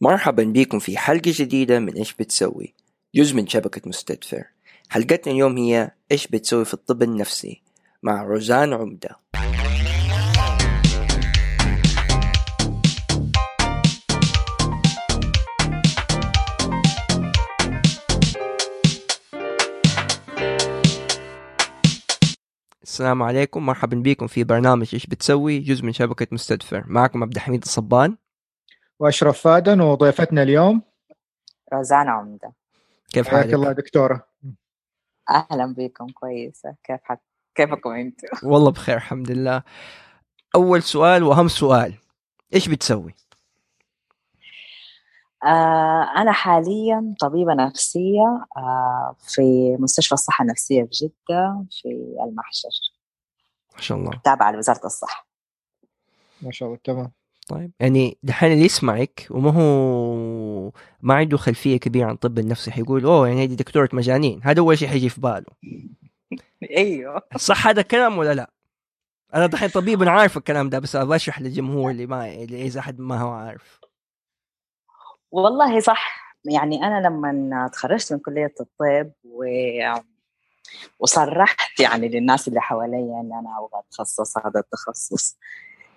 مرحبا بكم في حلقة جديدة من إيش بتسوي؟ جزء من شبكة مستدفر. حلقتنا اليوم هي إيش بتسوي في الطب النفسي مع روزان عمدة. السلام عليكم. مرحبا بكم في برنامج إيش بتسوي؟ جزء من شبكة مستدفر. معكم عبد الحميد الصبان. وأشرف فادن وضيفتنا اليوم. روزانا عمدة كيف حياك حالك؟ الله دكتورة. أهلا بكم كويسة. كيف حك... كيفكم أنتم؟ والله بخير الحمد لله. أول سؤال وأهم سؤال إيش بتسوي؟ آه أنا حاليا طبيبة نفسية آه في مستشفى الصحة النفسية في جدة في المحشر. ما شاء الله. تابعة لوزارة الصحة. ما شاء الله تمام. طيب. يعني دحين اللي يسمعك وما هو ما عنده خلفية كبيرة عن طب النفسي حيقول أوه يعني هذه دكتورة مجانين. هذا أول شيء حيجي في باله. أيوه. صح هذا الكلام ولا لا؟ أنا دحين طبيب أنا عارف الكلام ده بس أبغى اشرح للجمهور اللي ما اللي إذا حد ما هو عارف. والله صح. يعني أنا لما تخرجت من كلية الطب و... وصرحت يعني للناس اللي حواليا إن أنا أبغى أتخصص هذا التخصص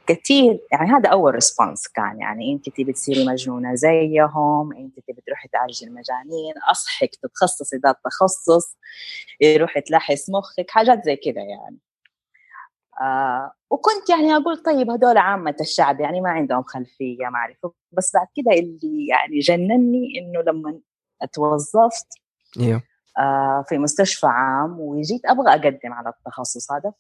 كثير يعني هذا أول response كان. يعني أنت تبي تصيري مجنونة زيهم أنت تبي تروحي تعالجي المجانين أصحك تتخصصي ذا التخصص يروح تلحس مخك حاجات زي كذا يعني. آه وكنت يعني أقول طيب هذول عامة الشعب يعني ما عندهم خلفية ما أعرف. بس بعد كده اللي يعني جنني إنه لما اتوظفت أيوه آه في مستشفى عام وجيت أبغى أقدم على التخصص هذا.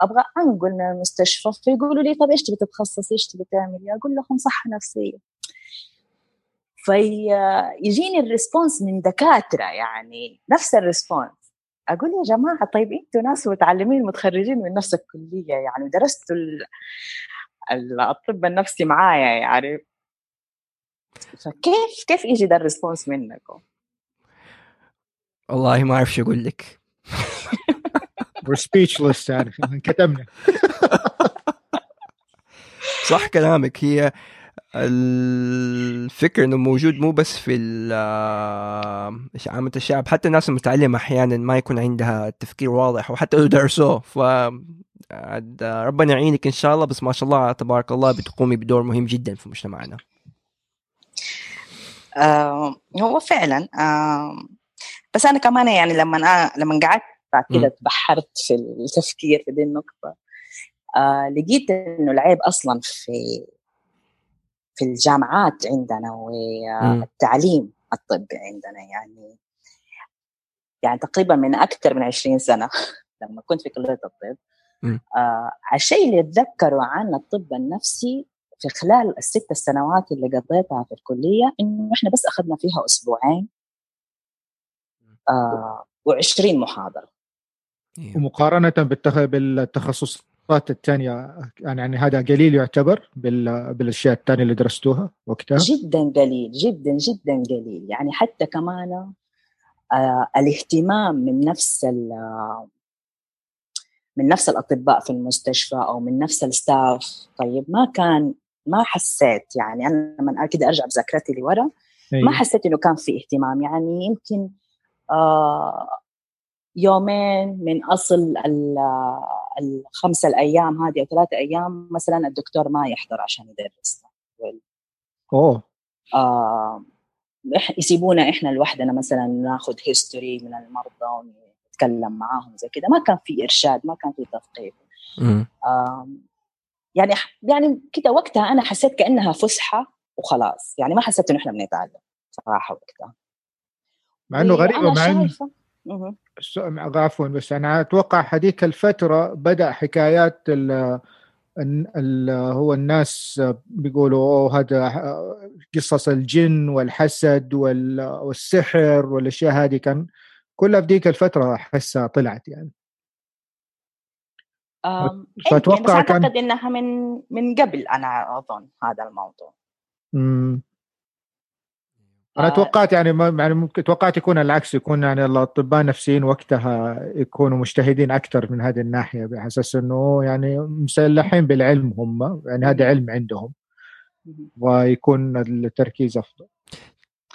فابغى أنقل من المستشفى فيقولوا لي طب إيش تبي تتخصصي إيش تبي تعملي أقول لهم صحة نفسية. فيجيني ال response من دكاترة يعني نفس ال response. أقول يا جماعة طيب إنتوا ناس متعلمين متخرجين من نفس الكلية يعني درستوا الطب النفسي معايا يعني. فكيف كيف يجي ده الريسبونس منكم؟ والله ما أعرف شو أقول لك. we're speechless يعني كتمنا صح كلامك. هي الفكر إنه موجود مو بس في عامة الشعب. حتى الناس المتعلمة أحيانا ما يكون عندها التفكير واضح وحتى لو درسوه. ف ربنا يعينك إن شاء الله. بس ما شاء الله تبارك الله بتقومي بدور مهم جدا في مجتمعنا. آه هو فعلا آه بس أنا كمان يعني لما أنا لما قعدت بعد كده تبحرت في التفكير في دي النقطة. آه لقيت إنه العيب أصلا في في الجامعات عندنا والتعليم الطبي عندنا. يعني يعني تقريبا من أكثر من 20 سنة لما كنت في كلية الطب. آه الشيء اللي أتذكره عن الطب النفسي في خلال الست سنوات اللي قضيتها في الكلية إنه إحنا بس أخذنا فيها أسبوعين. آه و20 محاضرة. ومقارنة بالتخ... بالتخصصات الثانية يعني, يعني هذا قليل يعتبر بال... بالأشياء الثانية اللي درستوها وقتها جدا قليل جدا جدا قليل. يعني حتى كمان آه الاهتمام من نفس من نفس الأطباء في المستشفى أو من نفس ال staff طيب ما كان ما حسيت يعني أنا لما كده أرجع بذاكرتي لورا ما حسيت إنه كان في اهتمام. يعني يمكن آه يومين من أصل الخمسه الأيام هذه أو ثلاثة أيام مثلا الدكتور ما يحضر عشان يدرس. أوه. آه يسيبونا إحنا لوحدنا مثلا ناخذ history من المرضى ونتكلم معاهم زي كده. ما كان في إرشاد ما كان في تثقيف. آه يعني يعني كده وقتها أنا حسيت كأنها فسحة وخلاص. يعني ما حسيت إنه إحنا بنتعلم صراحة وقتها. مع إنه غريبة مع انه عفوا بس أنا أتوقع هذيك الفترة بدأ حكايات ال ال هو الناس بيقولوا أوه هذا قصص الجن والحسد والسحر والأشياء هذه كان كلها في ذيك الفترة احسها طلعت يعني. فأتوقع يعني كان أعتقد إنها من من قبل أنا أظن هذا الموضوع. امم أنا توقعت يعني ما يعني ممكن توقعت يكون العكس يكون يعني الأطباء النفسيين وقتها يكونوا مجتهدين أكثر من هذه الناحية بحسس أنه يعني مسلحين بالعلم هم يعني هذا علم عندهم. ويكون التركيز أفضل.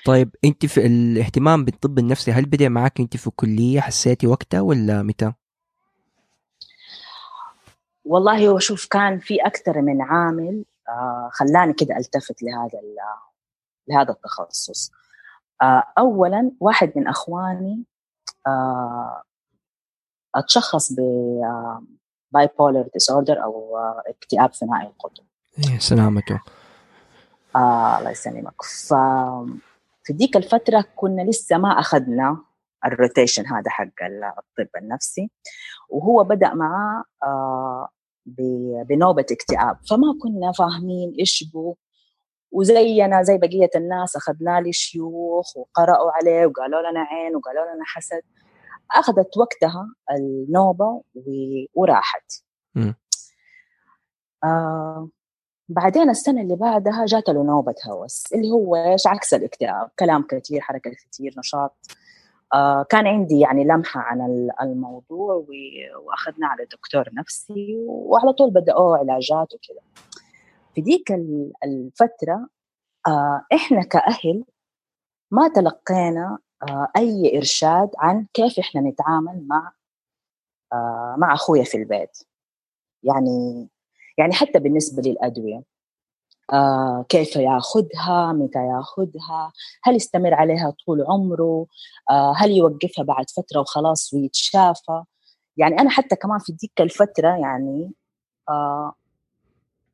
طيب أنت في الاهتمام بالطب النفسي هل بدأ معك أنت في الكلية؟ حسيتي وقتها ولا متى؟ والله هو شوف كان في أكثر من عامل آه خلاني كده ألتفت لهذا لهذا التخصص. آه اولا واحد من أخواني آه أتشخص ب bipolar disorder أو آه اكتئاب ثنائي القطب إيه سلامته. آه الله يسلمك. ف في ديك الفترة كنا لسه ما أخذنا ال rotation هذا حق الطب النفسي وهو بدأ معاه آه بنوبة اكتئاب. فما كنا فاهمين إيش بو وزينا زي بقية الناس أخذنا لي شيوخ وقرأوا عليه وقالوا لنا عين وقالوا لنا حسد. أخذت وقتها النوبة وراحت. آه بعدين السنة اللي بعدها جات له نوبة هوس اللي هو إيش؟ عكس الاكتئاب كلام كثير حركة كثير نشاط. آه كان عندي يعني لمحة عن الموضوع وأخذنا على دكتور نفسي وعلى طول بدأوا علاجات وكذا. في ديك الفترة آه إحنا كأهل ما تلقينا آه أي إرشاد عن كيف إحنا نتعامل مع آه مع أخويا في البيت. يعني يعني حتى بالنسبة للأدوية. آه كيف ياخذها متى ياخذها هل يستمر عليها طول عمره آه هل يوقفها بعد فترة وخلاص ويتشافى. يعني أنا حتى كمان في ديك الفترة يعني آه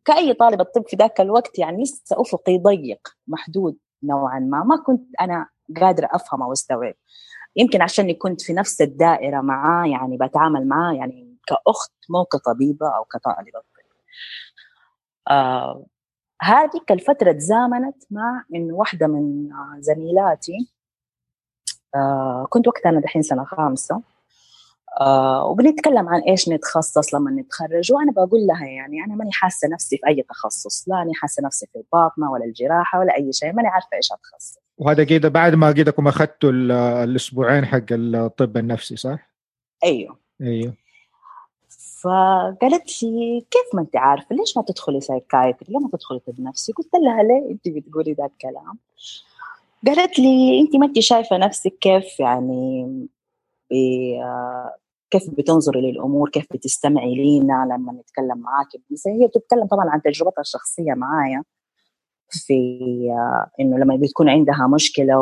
كأي طالب الطب في ذاك الوقت يعني لسه أفقي ضيق محدود نوعا ما ما كنت أنا قادرة أفهم أو أستوعب. يمكن عشاني كنت في نفس الدائرة معاه يعني بتعامل معاه يعني كأخت مو كطبيبة أو كطالبة آه هذيك الفترة تزامنت مع إن واحدة من زميلاتي آه كنت وقتها أنا دحين سنة خامسة آه وبنتكلم عن إيش نتخصص لما نتخرج. وأنا بقول لها يعني أنا ماني حاسة نفسي في أي تخصص لا اني حاسة نفسي في الباطنة ولا الجراحة ولا أي شيء ماني عارفة إيش أتخصص. وهذا كده بعد ما كده أخذتوا الأسبوعين حق الطب النفسي صح؟ أيوه. أيوه. فقالت لي كيف ما أنت عارفة ليش ما تدخلي psychiatry ليه ما تدخلي طب نفسي؟ قلت لها ليه أنت بتقولي ذا الكلام؟ قالت لي أنت ما أنت شايفة نفسك كيف يعني كيف بتنظري للأمور كيف بتستمعي لينا لما نتكلم معاك؟ هي بتتكلم طبعا عن تجربتها الشخصية معايا في إنه لما بتكون عندها مشكلة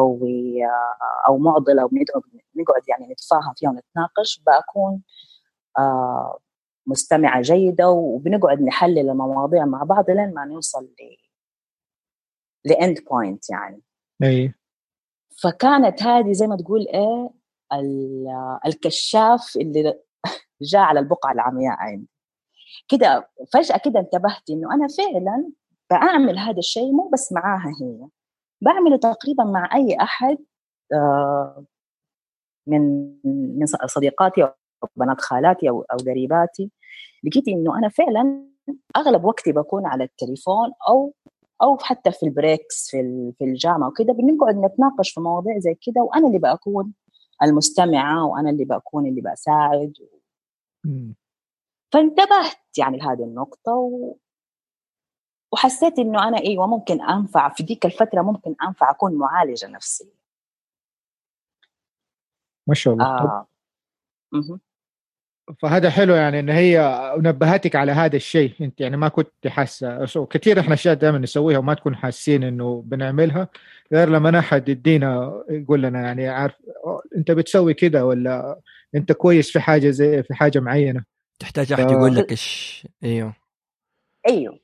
أو معضلة ونقعد يعني نتفاهم فيها ونتناقش بكون مستمعة جيدة وبنقعد نحلل المواضيع مع بعض لين ما نوصل ل land point يعني. اي فكانت هذه زي ما تقول إيه الكشاف اللي جاء على البقعة العمياء عندي. كده فجأة كده انتبهت إنه أنا فعلا بعمل هذا الشيء مو بس معاها هي بعمله تقريبا مع أي أحد آه، من من صديقاتي أو بنات خالاتي أو أو قريباتي. لقيت إنه أنا فعلا أغلب وقتي بكون على التليفون أو أو حتى في البريكس في في الجامعة وكده بنقعد نتناقش في مواضيع زي كده وأنا اللي بكون المستمعة وأنا اللي بكون اللي بساعد فانتبهت يعني لهذه النقطة و... وحسيت إنه أنا أيوه ممكن أنفع في ديك الفترة ممكن أنفع أكون معالجة نفسية. ما شاء الله. آه. فهذا حلو يعني إن هي نبهتك على هذا الشيء. أنت يعني ما كنت حاسة. كثير إحنا أشياء دائما نسويها وما تكون حاسين إنه بنعملها غير لما احد يدينا يقول لنا يعني عارف أنت بتسوي كذا ولا أنت كويس في حاجة زي في حاجة معينة؟ تحتاج أحد ف... يقول لك إيش؟ إيوه. أيوه.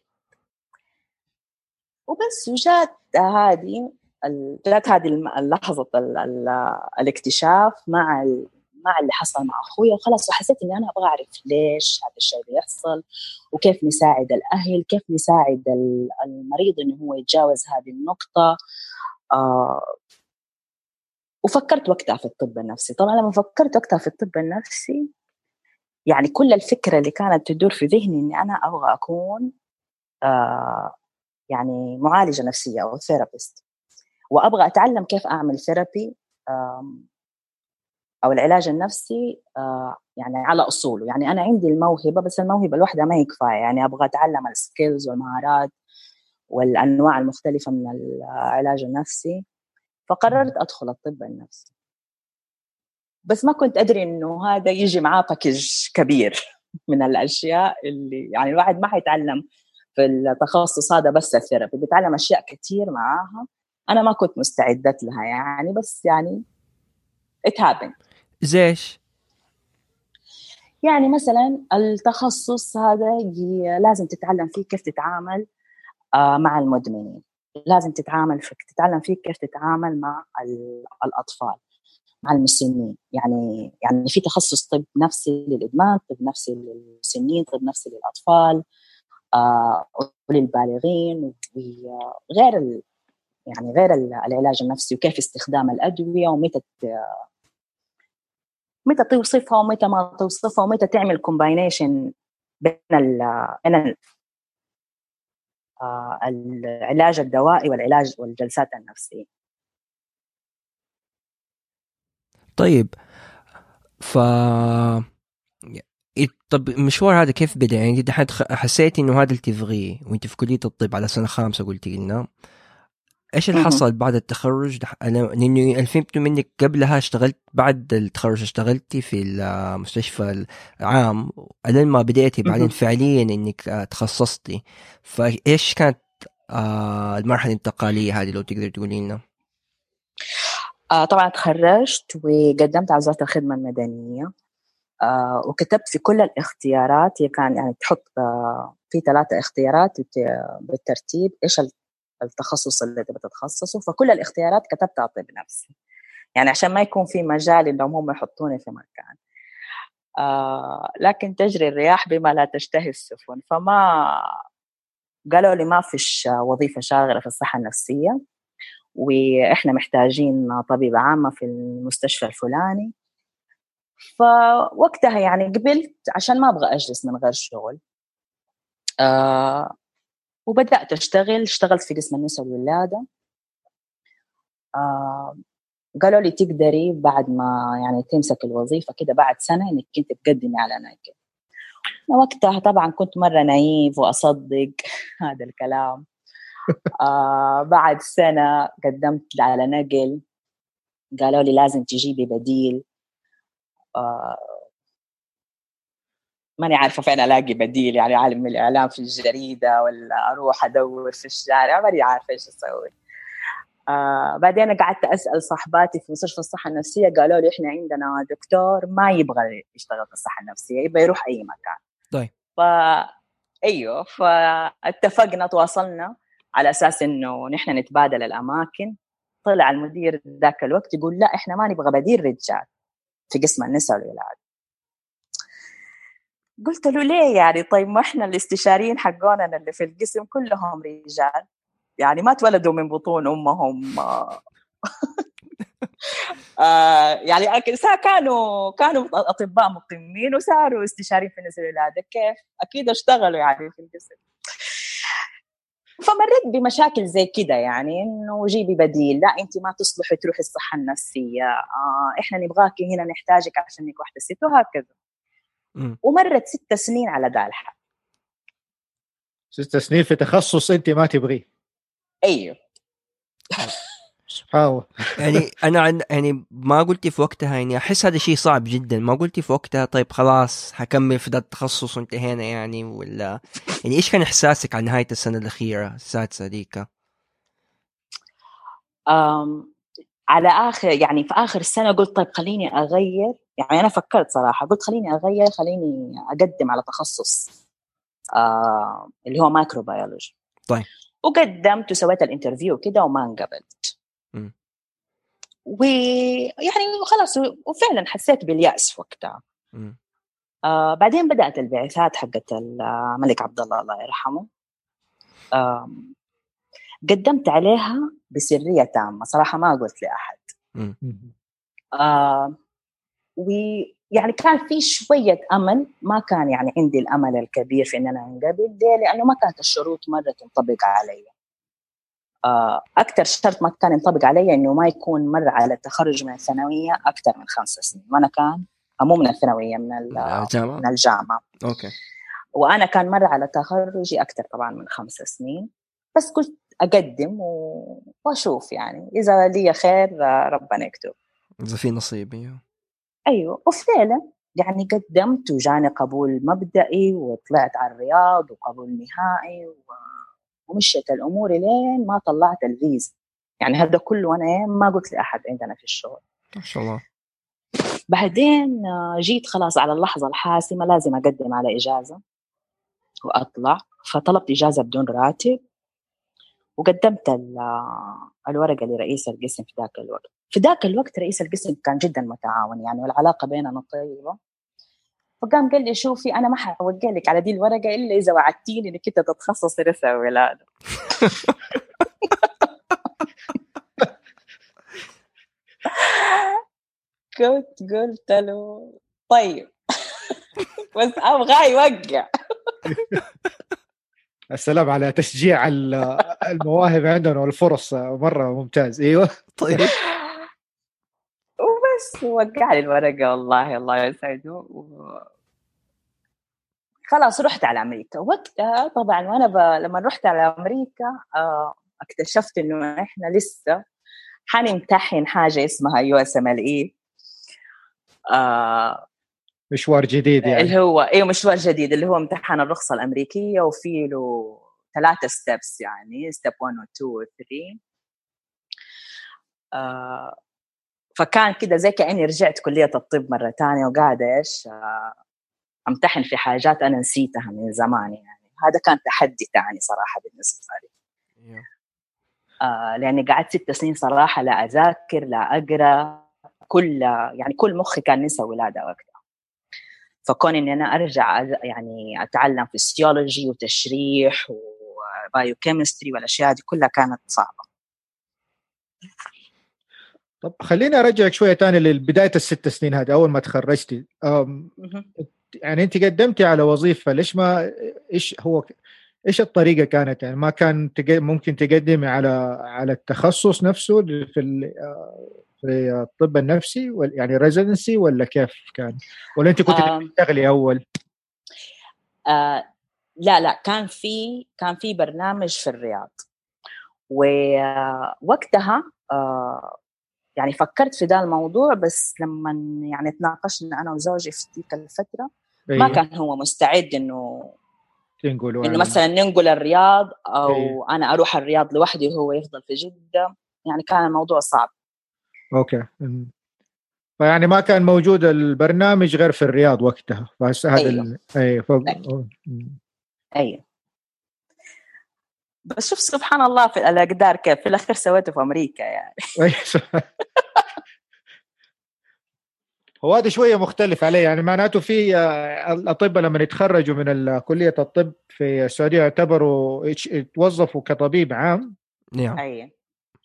وبس وجات هذه جات هذه اللحظة الاكتشاف مع مع اللي حصل مع اخويا وخلاص وحسيت إني أنا أبغى أعرف ليش هذا الشيء بيحصل وكيف نساعد الأهل كيف نساعد المريض إنه هو يتجاوز هذه النقطة. آه وفكرت وقتها في الطب النفسي. طبعا لما فكرت وقتها في الطب النفسي يعني كل الفكرة اللي كانت تدور في ذهني إني أنا أبغى أكون آه يعني معالجة نفسية أو therapist وأبغى أتعلم كيف أعمل therapy أو العلاج النفسي آه، يعني على أصوله. يعني أنا عندي الموهبة بس الموهبة لوحدها ما هي كفاية. يعني أبغى أتعلم ال skills والمهارات والأنواع المختلفة من العلاج النفسي فقررت أدخل الطب النفسي. بس ما كنت أدري إنه هذا يجي معاه باكج كبير من الأشياء اللي يعني الواحد ما حيتعلم في التخصص هذا بس الثيرابي بيتعلم أشياء كثير معاها. أنا ما كنت مستعدت لها يعني بس يعني it happened. زيش يعني مثلا التخصص هذا لازم تتعلم فيه كيف تتعامل آه، مع المدمنين. لازم تتعامل فيك تتعلم فيه كيف تتعامل مع الأطفال مع المسنين. يعني يعني في تخصص طب نفسي للإدمان طب نفسي للمسنين طب نفسي للأطفال آه وللبالغين وغير يعني غير العلاج النفسي وكيف استخدام الأدوية ومتى متى توصفها ومتى ما توصفها ومتى تعمل كومباينيشن بين ال بين آه، العلاج الدوائي والعلاج والجلسات النفسية. طيب ف طب المشوار هذا كيف بدأ؟ يعني انت حسيتي إنه هذا اللي تبغيه وأنت في كلية الطب على سنة خامسة قلتي لنا. إيش اللي حصل بعد التخرج؟ لأنه فهمت منك قبلها اشتغلت بعد التخرج اشتغلتي في المستشفى العام. لين ما بديتي بعدين فعليا إنك تخصصتي. فإيش كانت آه، المرحلة الانتقالية هذه لو تقدر تقولي لنا؟ آه طبعا تخرجت وقدمت على وزارة الخدمة المدنية. آه وكتبت في كل الاختيارات هي كان يعني تحط آه في ثلاثة اختيارات بالترتيب. إيش التخصص اللي تبغى تتخصصه فكل الاختيارات كتبتها طب نفسي. يعني عشان ما يكون في مجال إنهم هم يحطوني في مكان. آه لكن تجري الرياح بما لا تشتهي السفن. فما قالوا لي ما فيش وظيفة شاغلة في الصحة النفسية وإحنا محتاجين طبيبة عامة في المستشفى الفلاني. فوقتها يعني قبلت عشان ما أبغى أجلس من غير شغل. آه وبدأت أشتغل اشتغلت في قسم النساء والولادة. آه قالوا لي تقدري بعد ما يعني تمسك الوظيفة كده بعد سنة إنك انت تقدمي على نايكل وقتها طبعا كنت مرة نايف وأصدق هذا الكلام. آه بعد سنة قدمت على نقل. قالوا لي لازم تجيبي بديل. آه ماني عارفة فين ألاقي بديل يعني عالم الإعلام في الجريدة ولا أروح أدور في الشارع ماني عارفة إيش أسوي. آه بعدين قعدت أسأل صاحباتي في مستشفى الصحة النفسية قالوا لي إحنا عندنا دكتور ما يبغى يشتغل في الصحة النفسية يبغى يروح أي مكان. طيب. ف أيوه فاتفقنا تواصلنا على أساس إنه نحن نتبادل الأماكن. طلع المدير ذاك الوقت يقول لا إحنا ما نبغى بديل رجال في قسم النساء والولاد. قلت له ليه يعني؟ طيب ما إحنا الاستشاريين حقونا اللي في القسم كلهم رجال. يعني ما تولدوا من بطون أمهم. آه يعني كانوا كانوا أطباء مقيمين وصاروا استشاريين في النساء والولاده كيف؟ أكيد اشتغلوا يعني في القسم. فمريت بمشاكل زي كده يعني إنه جيبي بديل. لا انت ما تصلحي تروحي الصحة النفسية. آه إحنا نبغاكي هنا نحتاجك عشان إنك واحدة ست وهكذا. ومرت ست سنين على ذا الحال. ست سنين في تخصص أنت ما تبغيه. أيوه. سبحان الله. يعني أنا عن يعني ما قلتي في وقتها يعني أحس هذا شيء صعب جدا. ما قلتي في وقتها طيب خلاص حكمل في ذا التخصص وانتهينا يعني ولا يعني إيش كان إحساسك على نهاية السنة الأخيرة السادسة ذيك؟ أم على اخر يعني في آخر السنة قلت طيب خليني أغير. يعني أنا فكرت صراحة قلت خليني أغير خليني أقدم على تخصص آه اللي هو microbiology طيب. وقدمت وسويت ال interview كده وما انقبلت. ويعني خلاص وفعلا حسيت باليأس وقتها. آه بعدين بدأت البعثات حقت الملك عبد الله الله يرحمه. آه قدمت عليها بسرية تامة صراحة ما قلت لأحد. آه ويعني كان في شوية أمل ما كان يعني عندي الأمل الكبير في إن أنا أنقبل. ليه؟ لأنه ما كانت الشروط مرة تنطبق علي. آه، أكثر شرط ما كان ينطبق علي إنه ما يكون مر على التخرج من الثانوية أكثر من خمس سنين. وأنا كان مو من الثانوية من الجامعة؟ من الجامعة. أوكي. وأنا كان مر على تخرجي أكثر طبعا من خمس سنين. بس قلت أقدم وأشوف يعني. إذا لي خير ربنا يكتب. إذا في نصيب أيوه وفعلا يعني قدمت وجاني قبول مبدئي وطلعت على الرياض وقبول نهائي ومشيت الأمور لين ما طلعت الفيزا. يعني هذا كله وأنا ما قلت لأحد عندنا في الشغل. ما شاء الله. بعدين جيت خلاص على اللحظة الحاسمة لازم أقدم على إجازة وأطلع فطلبت إجازة بدون راتب وقدمت الورقة لرئيس القسم في ذاك الوقت. في ذاك الوقت رئيس القسم كان جدا متعاون يعني والعلاقة بيننا طيبة. فقام قال لي شوفي أنا ما حوقع لك على دي الورقة إلا إذا وعدتيني إنك أنت تتخصصي نساء ولادة كنت قلت له طيب. بس ابغاه يوقع. السلام على تشجيع المواهب عندنا والفرص مرة ممتاز. أيوه طيب. وبس وقع لي الورقة والله الله يسعده. و... خلاص رحت على أمريكا. وقتها طبعا وأنا ب... لما رحت على أمريكا آه اكتشفت إنه إحنا لسه حنمتحن حاجة اسمها يو إس إم إل إي. آه مشوار جديد يعني. اللي هو أيوه مشوار جديد اللي هو امتحان الرخصة الأمريكية وفي له ثلاثة steps يعني step 1 و 2 و 3 آه فكان كده زي كأني رجعت كلية الطب مرة ثانية وقاعدة إيش آه أمتحن في حاجات أنا نسيتها من زمان يعني. هذا كان تحدي ثاني صراحة بالنسبة لي. آه لأني قعدت ست سنين صراحة لا أذاكر لا أقرأ كل يعني كل مخي كان نسى ولادة وقتها. فكون إني أنا أرجع يعني أتعلم فيسيولوجي وتشريح و biochemistry والأشياء دي كلها كانت صعبة. طب خليني أرجعك شوية ثاني لبدايه الست سنين هذه أول ما تخرجتي. يعني أنت قدمتي على وظيفة ليش ما إيش هو إيش الطريقة كانت؟ يعني ما كان ممكن تقدمي على على التخصص نفسه في في الطب النفسي يعني residency ولا كيف كان؟ ولا أنت كنت تشتغلي أول؟ آه لا لا كان في كان في برنامج في الرياض. ووقتها آه يعني فكرت في ذا الموضوع بس لما يعني تناقشنا أنا وزوجي في تلك الفترة أيه. ما كان هو مستعد إنه تنقلوا إنه مثلا ننقل الرياض أو أيه. أنا أروح الرياض لوحدي وهو يفضل في جدة يعني كان الموضوع صعب. أوكي. فيعني ما كان موجود البرنامج غير في الرياض وقتها فهسه هذا أيوه. اي ف... أيوه. بس شوف سبحان الله في الأقدار كيف في الأخير سويته في أمريكا يعني. هو هذا شوية مختلف عليه يعني معناته في آه، الأطباء لما يتخرجوا من كلية الطب في السعودية يعتبروا يتوظفوا كطبيب عام. نعم. أيوه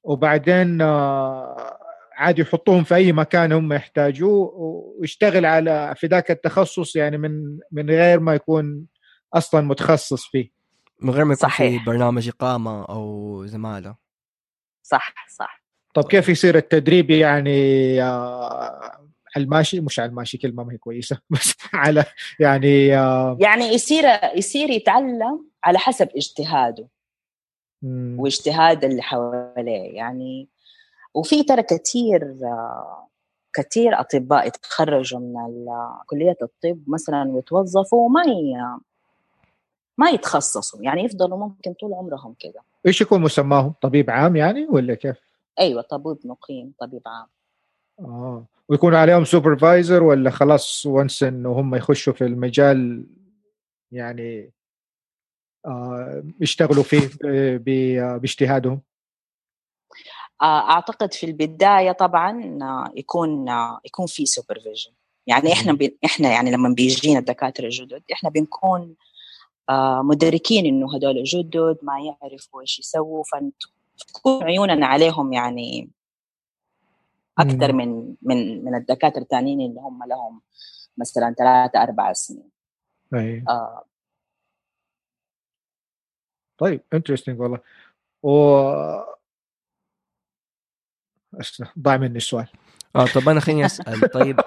وبعدين آه، عادي يحطوهم في أي مكان هم يحتاجوه ويشتغل على في ذاك التخصص يعني من من غير ما يكون أصلا متخصص فيه. من غير ما يكون. في برنامج إقامة أو زمالة. صح صح. طب كيف يصير التدريب يعني آه، على الماشي مش على الماشي كلمه ما هي كويسة. بس على يعني آه، يعني يصير يصير يتعلم على حسب اجتهاده. واجتهاد اللي حواليه. يعني وفي ترى كثير كثير أطباء يتخرجوا من كلية الطب مثلا ويتوظفوا وما ما يتخصصوا يعني يفضلوا ممكن طول عمرهم كده. إيش يكون مسماهم؟ طبيب عام يعني ولا كيف؟ أيوه طبيب مقيم طبيب عام. آه ويكون عليهم supervisor ولا خلاص once انه هم يخشوا في المجال يعني آه يشتغلوا فيه باجتهادهم؟ آه، أعتقد في البداية طبعا يكون يكون في supervision يعني إحنا بي إحنا يعني لما بيجينا الدكاترة الجدد إحنا بنكون مدركين إنه هدول جدد ما يعرفوا إيش يسووا فتكون عيوننا عليهم يعني أكثر من من من الدكاترة الثانيين اللي هم لهم مثلا ثلاثة أربع سنين. أي. آه. طيب interesting والله. و ضاع مني السؤال آه طب أنا خليني أسأل. طيب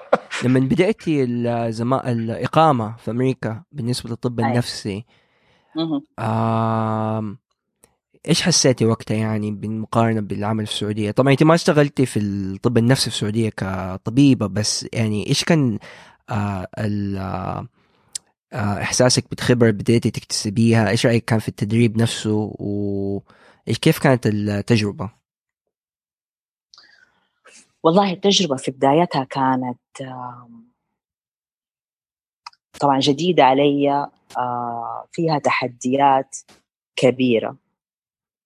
لما بداتي الزما... الإقامة في أمريكا بالنسبة للطب النفسي آه إيش حسيتي وقتها يعني بالمقارنة بالعمل في السعودية؟ طبعا انت ما اشتغلتي في الطب النفسي في السعودية كطبيبة بس يعني إيش كان آه آه آه إحساسك بالخبرة بديتي تكتسبيها؟ إيش رأيك كان في التدريب نفسه؟ وكيف كانت التجربة؟ والله التجربة في بدايتها كانت طبعا جديدة علي آه، فيها تحديات كبيرة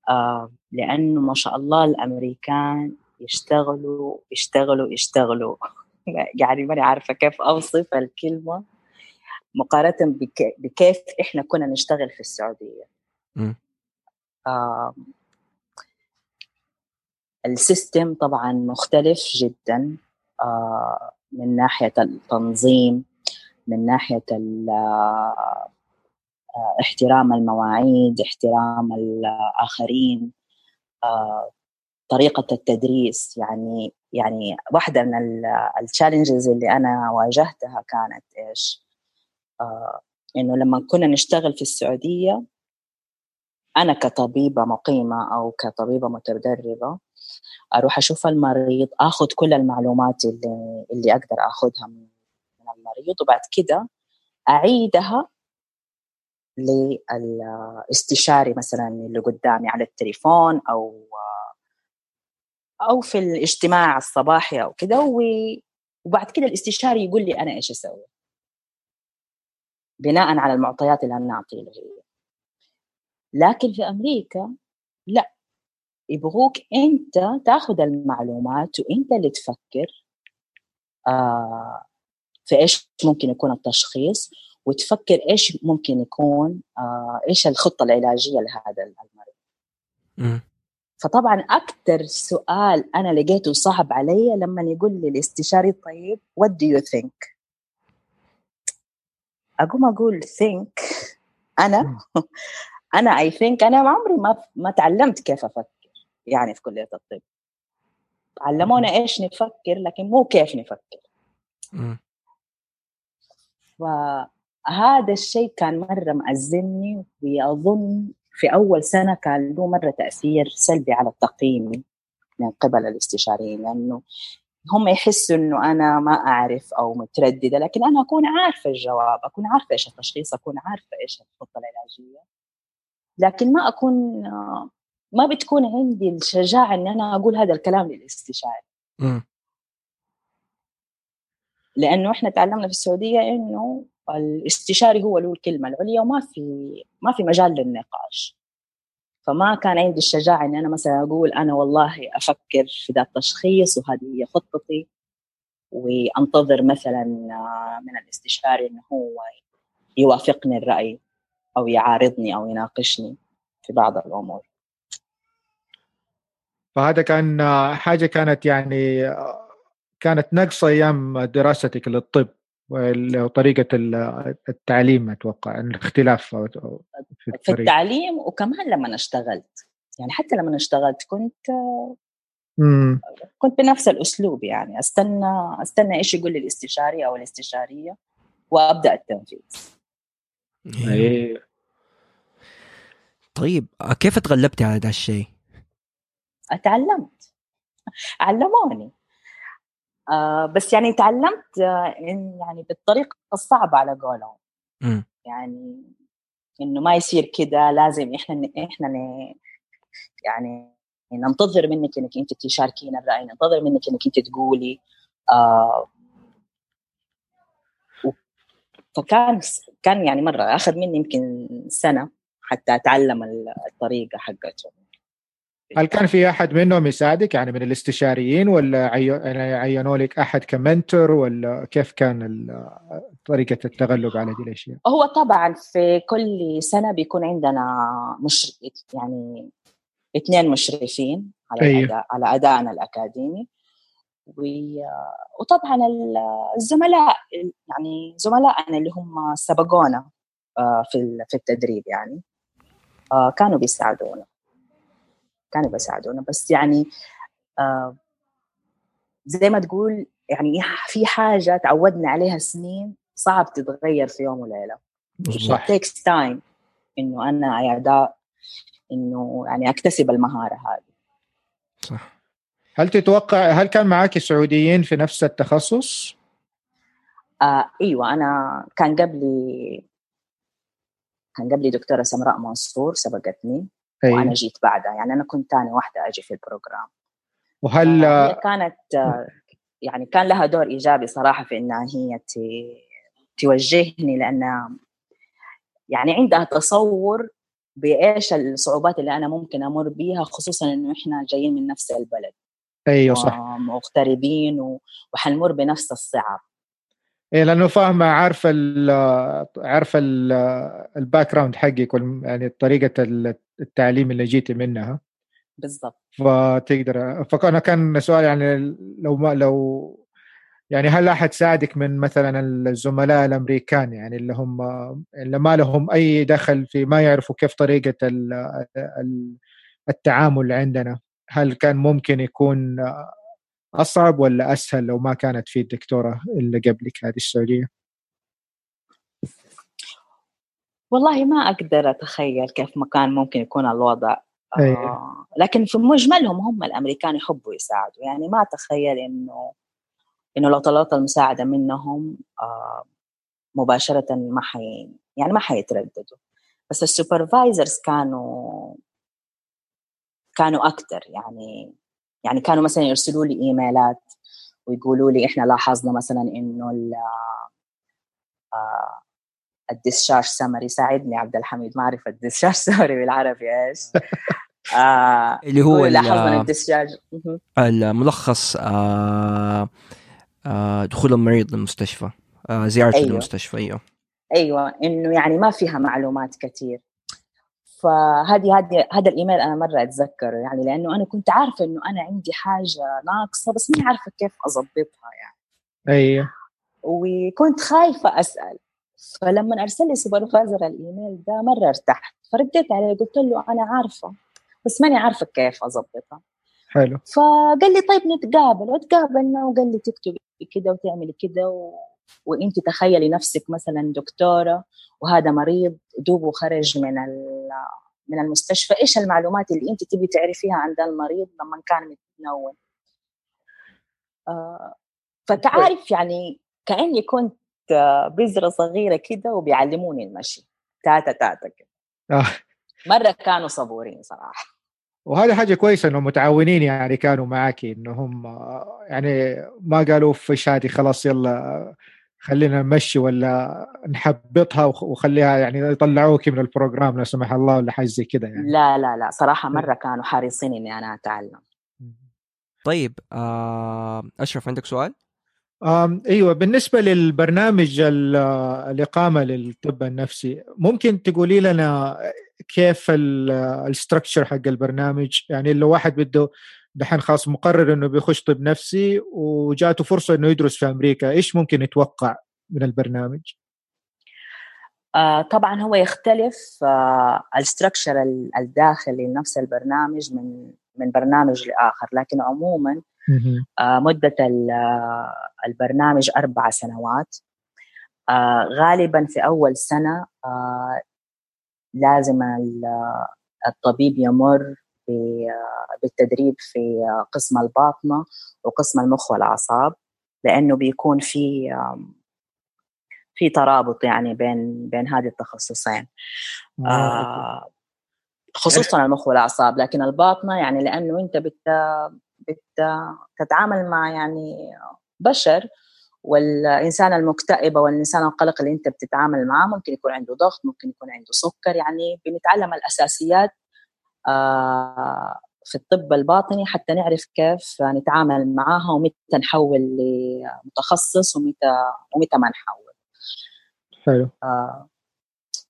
آه، لأنه ما شاء الله الأمريكان يشتغلوا يشتغلوا يشتغلوا. يعني ماني عارفة كيف أوصف الكلمة. مقارنة بكيف إحنا كنا نشتغل في السعودية. آه السيستم طبعا مختلف جدا آه من ناحية التنظيم من ناحية آه، احترام المواعيد احترام الآخرين آه، طريقة التدريس يعني يعني واحدة من التشالنجز اللي أنا واجهتها كانت إيش؟ آه، إنه لما كنا نشتغل في السعودية أنا كطبيبة مقيمة أو كطبيبة متدربة أروح أشوف المريض أخذ كل المعلومات اللي اللي أقدر أخذها من المريض وبعد كده أعيدها للاستشاري مثلا اللي قدامي على التليفون أو أو في الاجتماع الصباحي أو كده وبعد كده الاستشاري يقول لي أنا إيش أسوي؟ بناء على المعطيات اللي أنا اعطيه لكن في أمريكا لا. يبغوك أنت تاخذ المعلومات وأنت اللي تفكر آه في إيش ممكن يكون التشخيص وتفكر إيش ممكن يكون آه إيش الخطة العلاجية لهذا المريض. فطبعا أكثر سؤال أنا لقيته صعب علي لما يقول لي الاستشاري طيب what do you think? أقوم أقول think. أنا؟ أنا اي ثينك أنا عمري ما ما تعلمت كيف أفكر. يعني في كلية الطب. علمونا إيش نفكر لكن مو كيف نفكر. ف هذا الشيء كان مرة مأزمني وأظن في أول سنة كان له مرة تأثير سلبي على التقييم من قبل الاستشاريين لأنه هم يحسوا إنه أنا ما أعرف أو مترددة لكن أنا أكون عارفة الجواب أكون عارفة إيش التشخيص أكون عارفة إيش الخطة العلاجية. لكن ما أكون ما بتكون عندي الشجاعة إن أنا أقول هذا الكلام للاستشاري. لأنه إحنا تعلمنا في السعودية إنه الاستشاري هو له الكلمة العليا وما في ما في مجال للنقاش. فما كان عندي الشجاعة اني أنا مثلا أقول أنا والله أفكر في ذا التشخيص وهذه هي خطتي وأنتظر مثلا من الاستشاري إنه هو يوافقني الرأي أو يعارضني أو يناقشني في بعض الأمور. فهذا كان حاجة كانت يعني كانت نقص أيام دراستك للطب وطريقة التعليم أتوقع الاختلاف في, في التعليم وكمان لما اشتغلت يعني حتى لما اشتغلت كنت مم. كنت بنفس الأسلوب يعني أستنى أستنى إيش يقول لي الاستشاري أو الاستشارية وأبدأ التنفيذ أيه. طيب كيف تغلبتي على هذا الشيء؟ اتعلمت. علموني. آه بس يعني تعلمت آه إن يعني بالطريقة الصعبة على قولهم. يعني إنه ما يصير كده لازم إحنا إحنا يعني ننتظر منك إنك أنت تشاركين الرأي ننتظر منك إنك أنت تقولي. آه فكان كان يعني مرة أخذ مني يمكن سنة حتى أتعلم الطريقة حقته هل كان في أحد منهم يساعدك يعني من الاستشاريين ولا يعني عينوا لك أحد كمنتور ولا كيف كان طريقة التغلب على هذه الأشياء؟ هو طبعا في كل سنة بيكون عندنا مش يعني اثنين مشرفين على أيه. الأداء على أدائنا الأكاديمي وطبعا الزملاء يعني زملائنا اللي هم سبقونا آه، في في التدريب يعني آه، كانوا بيساعدونا كانوا بيساعدونا. بس يعني آه زي ما تقول يعني في حاجة تعودنا عليها سنين صعب تتغير في يوم وليلة. صح takes time إنه أنا اعداء إنه يعني أكتسب المهارة هذه. صح. هل تتوقع هل كان معك سعوديين في نفس التخصص؟ آه إيوه أنا كان قبلي كان قبلي دكتورة سمراء منصور سبقتني. أيوة. وأنا جيت بعدها يعني أنا كنت ثاني واحدة أجي في ال program. وهل هي كانت يعني كان لها دور إيجابي صراحة في إنها هي توجهني لأن يعني عندها تصور بإيش الصعوبات اللي أنا ممكن أمر بيها خصوصا إنه إحنا جايين من نفس البلد. إيوه صح. مغتربين وحنمر بنفس الصعب إيه لأنه فاهمة عارفة ال عارفة ال background حقك يعني طريقة التعليم اللي جيتي منها. بالضبط. فتقدر فأنا كان سؤال يعني لو ما لو يعني هل أحد ساعدك من مثلا الزملاء الأمريكان؟ يعني اللي هم اللي ما لهم أي دخل في ما يعرفوا كيف طريقة التعامل عندنا. هل كان ممكن يكون أصعب ولا أسهل لو ما كانت في الدكتوره اللي قبلك هذه السعودية؟ والله ما أقدر أتخيل كيف ما كان ممكن يكون الوضع أيه. آه لكن في مجملهم هم الأمريكان يحبوا يساعدوا يعني ما أتخيل إنه إنه لو طلبت المساعدة منهم آه مباشرة ما حي يعني ما حيترددوا بس السوبرفايزرز كانوا كانوا أكثر يعني يعني كانوا مثلا يرسلوا لي إيميلات ويقولوا لي إحنا لاحظنا مثلا إنه آه ال discharge summary ساعدني عبد الحميد ما أعرف ال discharge summary بالعربي إيش. آه اللي هو لاحظنا ال discharge. الملخص آه آه دخول المريض للمستشفى آه زيارته أيوه. للمستشفى أيوه. أيوه إنه يعني ما فيها معلومات كثير فهذه هذه هذا الإيميل أنا مرة أتذكره يعني لأنه أنا كنت عارفة إنه أنا عندي حاجة ناقصة بس ماني عارفة كيف اظبطها يعني. أيوه. وكنت خايفة أسأل. فلما أرسل لي supervisor ال email ده مرة ارتحت. فرديت عليه قلت له أنا عارفة بس ماني عارفة كيف اظبطها حلو. فقال لي طيب نتقابل. وتقابلنا وقال لي تكتبي كده وتعملي كده و... وانت تخيلي نفسك مثلا دكتورة وهذا مريض دوبه خرج من من المستشفى إيش المعلومات اللي انت تبي تعرفيها عن ذا المريض لما كان منوم آه فتعرف يعني كأني كنت بذرة صغيرة كده وبيعلموني المشي تاتا تاتا كده. آه. مرة كانوا صبورين صراحة. وهذه حاجة كويسة إنهم متعاونين يعني كانوا معك إنهم يعني ما قالوا في شادي خلاص يلا خلينا نمشي ولا نحبطها وخليها يعني يطلعوك من البروجرام لا سمح الله ولا حاجة زي كذا يعني. لا لا لا صراحة مرة كانوا حريصين إني أنا أتعلم. طيب آه أشرف عندك سؤال؟ أيوه بالنسبة للبرنامج الإقامة للطب النفسي ممكن تقولي لنا كيف الستركشر حق البرنامج؟ يعني لو واحد بده دحين خلاص مقرر إنه بيخش طب نفسي وجاته فرصة إنه يدرس في أمريكا. إيش ممكن يتوقع من البرنامج؟ آه طبعا هو يختلف آه الستركشر الداخلي لنفس البرنامج من من برنامج لآخر. لكن عموما آه مدة البرنامج أربع سنوات. غالبا في أول سنة لازم الطبيب يمر بالتدريب في قسم الباطنة وقسم المخ والأعصاب لأنه بيكون في في ترابط يعني بين بين هذه التخصصين. آه خصوصا المخ والأعصاب لكن الباطنة يعني لأنه أنت بت بتتعامل مع يعني بشر والإنسان المكتئب والانسان القلق اللي أنت بتتعامل معاه ممكن يكون عنده ضغط ممكن يكون عنده سكر يعني بنتعلم الأساسيات آه، في الطب الباطني حتى نعرف كيف نتعامل معاها ومتى نحول لمتخصص ومتى ومتى ما نحول. حلو. آه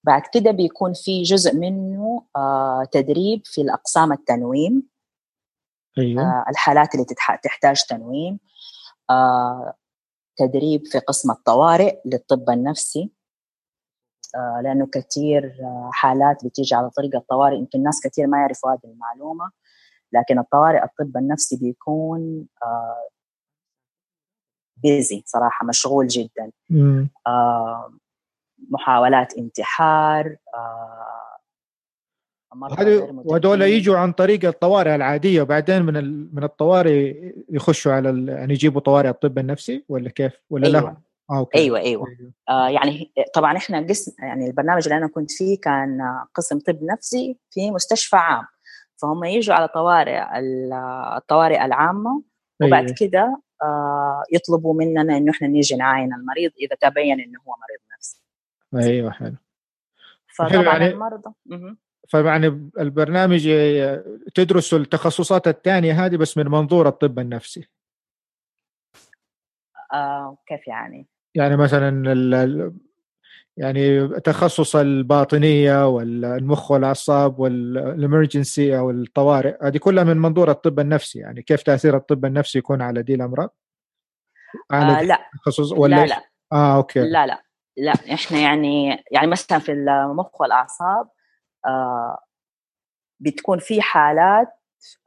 بعد كده بيكون في جزء منه آه تدريب في الأقسام التنويم. أيوة. آه الحالات اللي تحتاج تنويم. آه تدريب في قسم الطوارئ للطب النفسي. آه، لأنه كثير آه، حالات بتيجي على طريق الطوارئ يمكن ناس كثير ما يعرفوا هذه المعلومة. لكن الطوارئ الطب النفسي بيكون بيزي آه، صراحة مشغول جدا. محاولات انتحار وهذول يجوا عن طريق الطوارئ العادية وبعدين من من الطوارئ يخشوا على يعني يجيبوا طوارئ الطب النفسي ولا كيف؟ ولا أيوة. لا؟ آه، أوكي. أيوه أيوه, أيوة. آه يعني طبعا إحنا قسم يعني البرنامج اللي أنا كنت فيه كان قسم طب نفسي في مستشفى عام فهم يجوا على طوارئ الطوارئ العامة وبعد أيوة. كده آه يطلبوا مننا إنه إحنا نيجي نعاين المريض إذا تبين إنه هو مريض نفسي أيوه حلو فطبعا يعني المرضى فيعني البرنامج تدرسوا التخصصات الثانية هذه بس من منظور الطب النفسي آه كيف يعني؟ يعني مثلا يعني تخصص الباطنية والمخ والأعصاب والامرجنسي أو الطوارئ هذه كلها من منظور الطب النفسي يعني كيف تأثير الطب النفسي يكون على دي الأمراض؟ على آه لا. تخصص ولا لا لا. آه أوكي. لا لا. لا إحنا يعني يعني مثلا في المخ والأعصاب آه بتكون في حالات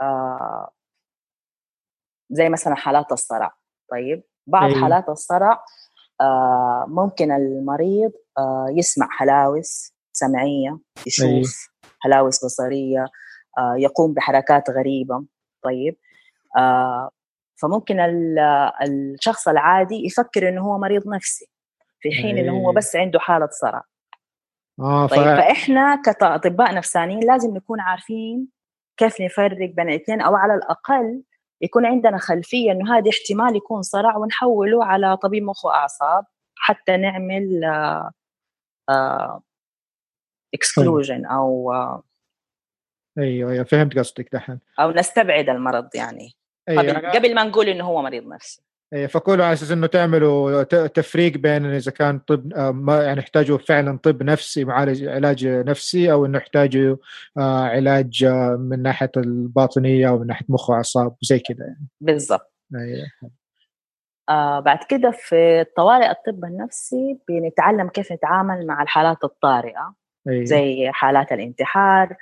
آه زي مثلا حالات الصرع طيب؟ بعض أيوه. حالات الصرع ممكن المريض آه يسمع هلاوس سمعية يشوف أيوه. هلاوس بصرية آه يقوم بحركات غريبة طيب آه فممكن الشخص العادي يفكر إنه هو مريض نفسي في حين إنه هو إيه. بس عنده حالة صرع آه طيب ف... فإحنا كأطباء نفسانيين لازم نكون عارفين كيف نفرق بين الاثنين أو على الأقل يكون عندنا خلفية إنه هذا احتمال يكون صرع ونحوله على طبيب مخ وأعصاب حتى نعمل اكسكلوجن آه أو آه أيوه أيوه فهمت قصدك دحين. أو نستبعد المرض يعني. أيوة. قبل, قبل ما نقول إنه هو مريض نفسي. فكله على أساس إنه تعملوا تفريق بين إذا كان طب آه، ما يعني يحتاجوا فعلا طب نفسي معالج علاج نفسي أو إنه يحتاجوا آه، علاج آه، من ناحية الباطنية أو من ناحية مخ وأعصاب زي كذا يعني بالضبط أيه. آه بعد كده في طوارئ الطب النفسي بنتعلم كيف نتعامل مع الحالات الطارئة أيه. زي حالات الانتحار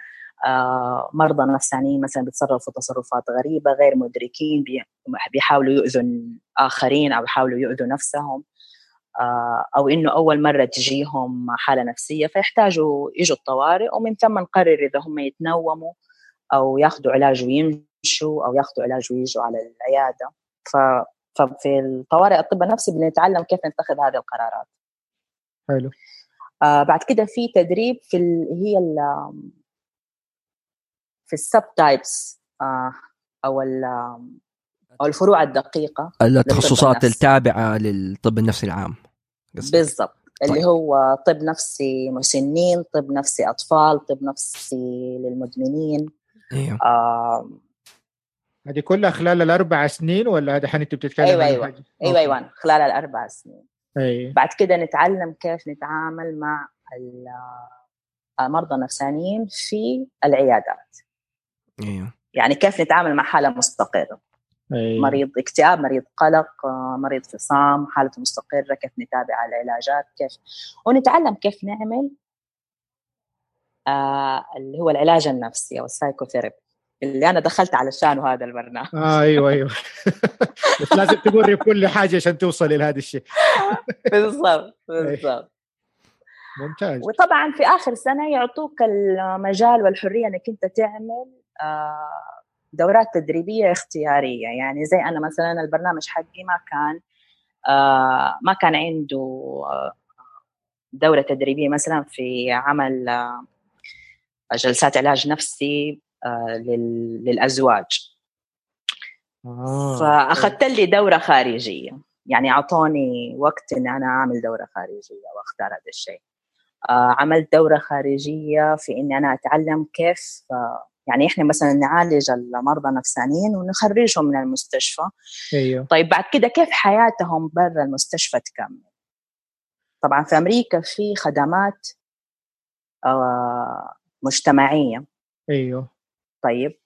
مرضى نفسانيين مثلا بيتصرفوا تصرفات غريبة غير مدركين بيحاولوا يؤذوا آخرين أو يحاولوا يؤذوا نفسهم آه، أو إنه أول مرة تجيهم حالة نفسية فيحتاجوا يجوا الطوارئ ومن ثم نقرر إذا هم يتنوموا أو ياخذوا علاج ويمشوا أو ياخذوا علاج ويجوا على العيادة ف ففي الطوارئ الطب النفسي بنتعلم كيف نتخذ هذه القرارات. حلو. آه بعد كده في تدريب في ال هي في السب تايبس آه، أو أو الفروع الدقيقة التخصصات التابعة للطب النفسي العام بالضبط طيب. اللي هو طب نفسي مسنين طب نفسي أطفال طب نفسي للمدمنين أيوه آه هذه كلها خلال الأربع سنين ولا هذا حين أنت بتتكلم أيوه أيوه حاجة؟ أيوه أيوه خلال الأربع سنين أيوة. بعد كده نتعلم كيف نتعامل مع المرضى النفسانيين في العيادات إيوه. يعني كيف نتعامل مع حالة مستقرة؟ أيوه. مريض اكتئاب مريض قلق آه، مريض فصام حالته مستقرة كيف نتابع العلاجات كيف؟ ونتعلم كيف نعمل آه اللي هو العلاج النفسي أو السايكوثيرابي اللي أنا دخلت علشانه هذا البرنامج. آه أيوه أيوه. بس لازم تمر كل حاجة عشان توصل إلى هذا الشيء. بالضبط بالضبط. ممتاز. وطبعا في آخر سنة يعطوك المجال والحرية إنك أنت تعمل آه، دورات تدريبية اختيارية. يعني زي أنا مثلا البرنامج حقي ما كان آه، ما كان عنده آه، دورة تدريبية مثلا في عمل جلسات علاج نفسي للأزواج. فأخذت لي دورة خارجية. يعني أعطوني وقت ان أنا أعمل دورة خارجية وأختار هذا الشيء. عملت دورة خارجية في إني أنا أتعلم كيف يعني إحنا مثلا نعالج المرضى النفسانيين ونخرجهم من المستشفى. أيوه. طيب بعد كده كيف حياتهم برا المستشفى تكمل؟ طبعا في أمريكا في خدمات آه مجتمعية. أيوه. طيب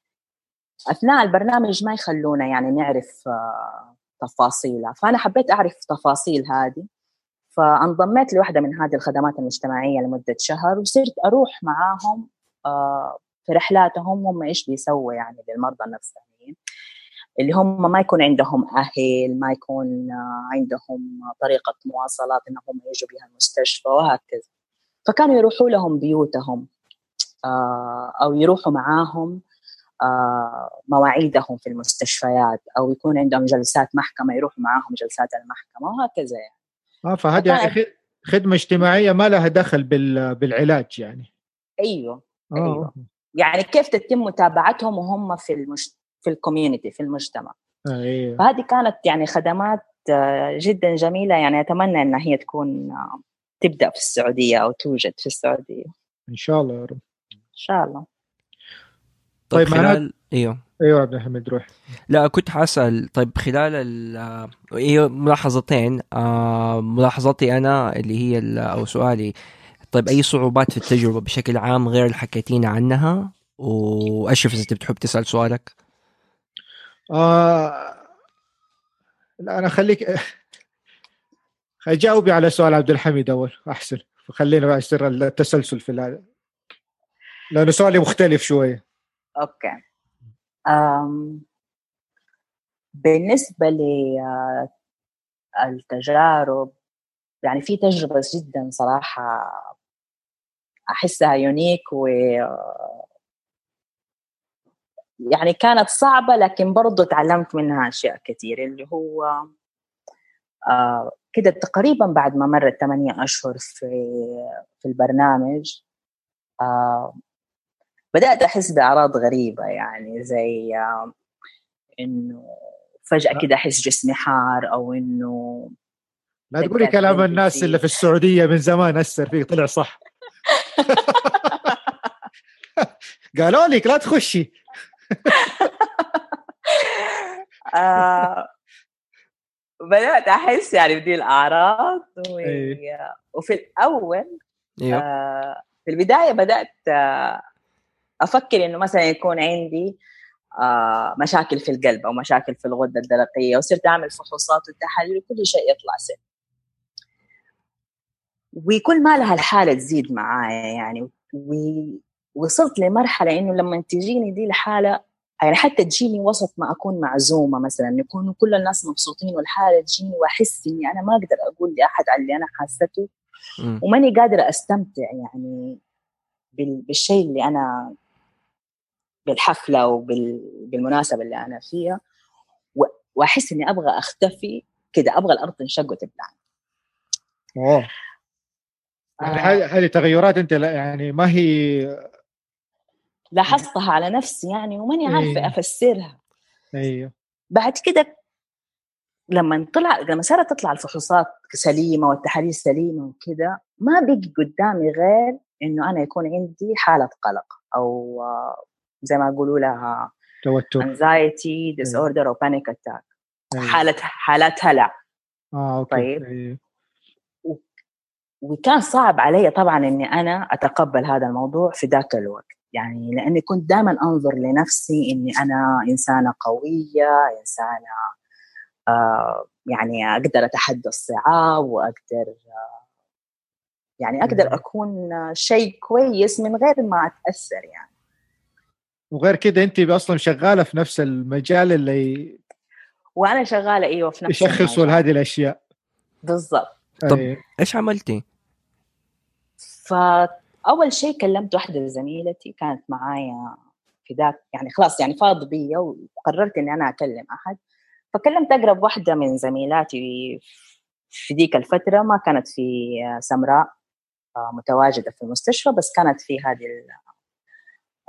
أثناء البرنامج ما يخلونا يعني نعرف آه تفاصيلها فأنا حبيت أعرف تفاصيل هذه. فانضميت لواحدة من هذه الخدمات المجتمعية لمدة شهر وصرت أروح معاهم آه في رحلاتهم هم إيش بيسووا يعني للمرضى النفسانيين اللي هم ما يكون عندهم أهل ما يكون عندهم طريقة مواصلات إنهم يجوا بها المستشفى وهكذا. فكانوا يروحوا لهم بيوتهم آه، أو يروحوا معاهم آه، مواعيدهم في المستشفيات أو يكون عندهم جلسات محكمة يروحوا معاهم جلسات المحكمة وهكذا يعني. آه فهذه يعني خدمة اجتماعية ما لها دخل بالعلاج يعني. أيوه آه. أيوه. يعني كيف تتم متابعتهم وهم في المش... في الكوميونتي في المجتمع. أيوة. فهذه كانت يعني خدمات آه، جدا جميلة. يعني أتمنى انها هي تكون تبدأ في السعودية أو توجد في السعودية. إن شاء الله يا رب. إن شاء الله. طيب, طيب خلال إيوه. أيوه عبد الحميد روح. لا كنت حاسأل طيب خلال ال هي ملاحظتين. آه ملاحظتي أنا اللي هي أو سؤالي. طيب أي صعوبات في التجربة بشكل عام غير اللي حكيتينا عنها؟ واشرف اذا انت بتحب تسأل سؤالك؟ آه لا أنا خليك جاوبي على سؤال عبد الحميد أول أحسن. خلينا يصير التسلسل في هذا لأنه سؤالي مختلف شوية أوكي. أم بالنسبة للتجارب يعني في تجربة جدا صراحة احسها يونيك و يعني كانت صعبة لكن برضو تعلمت منها أشياء كثير اللي هو آه كده تقريبا بعد ما مرت ثمانية أشهر في في البرنامج آه بدأت أحس بأعراض غريبة يعني زي آه إنه فجأة كده أحس جسمي حار أو إنه لا تقولي كلام الناس اللي في السعودية من زمان أثر فيك طلع صح. قالوا لك لا تخشي آه بدأت أحس يعني بدي الأعراض و... أيه. وفي الأول أيوه. آه في البداية بدأت آه أفكر إنه مثلا يكون عندي آه مشاكل في القلب أو مشاكل في الغدة الدرقيه وصرت أعمل فحوصات وتحاليل وكل شيء يطلع سليم وكل ما لها الحالة تزيد معايا يعني. ووصلت لمرحلة إنه لما تجيني دي الحالة يعني حتى تجيني وسط ما أكون معزومة مثلا يكونوا كل الناس مبسوطين والحالة تجيني وأحس إني أنا ما أقدر أقول لأحد على اللي أنا حاسته. وماني قادرة أستمتع يعني بالشيء اللي أنا بالحفلة وبالمناسبه اللي أنا فيها. وأحس إني أبغى أختفي كده أبغى الأرض تنشق وتبلعني يعني. هذه تغيرات أنت يعني ما هي لاحظتها على نفسي يعني وماني عارفة أيه. أفسرها. أيوه. بعد كده لما طلع لما صارت تطلع الفحوصات سليمة والتحاليل سليمة وكذا ما بقي قدامي غير إنه أنا يكون عندي حالة قلق أو زي ما يقولوا لها توتر. anxiety disorder أو panic attack حالة حالات هلع آه okay. طيب. أيوه. وكان صعب علي طبعا إني أنا أتقبل هذا الموضوع في ذاك الوقت. يعني لأني كنت دائما أنظر لنفسي إني أنا إنسانة قوية إنسانة آه يعني أقدر اتحدى الصعاب وأقدر آه يعني أقدر أكون شيء كويس من غير ما أتأثر يعني. وغير كده أنت أصلا شغالة في نفس المجال اللي وأنا شغالة إيوه في نفس يشخصوا هذه الأشياء. بالضبط. طب إيش عملتي؟ ف اول شيء كلمت واحدة زميلتي كانت معايا في ذاك يعني خلاص يعني فاض بي وقررت إني أنا أكلم أحد. فكلمت أقرب واحدة من زميلاتي في ذيك الفترة ما كانت في سمراء متواجدة في المستشفى بس كانت في هذه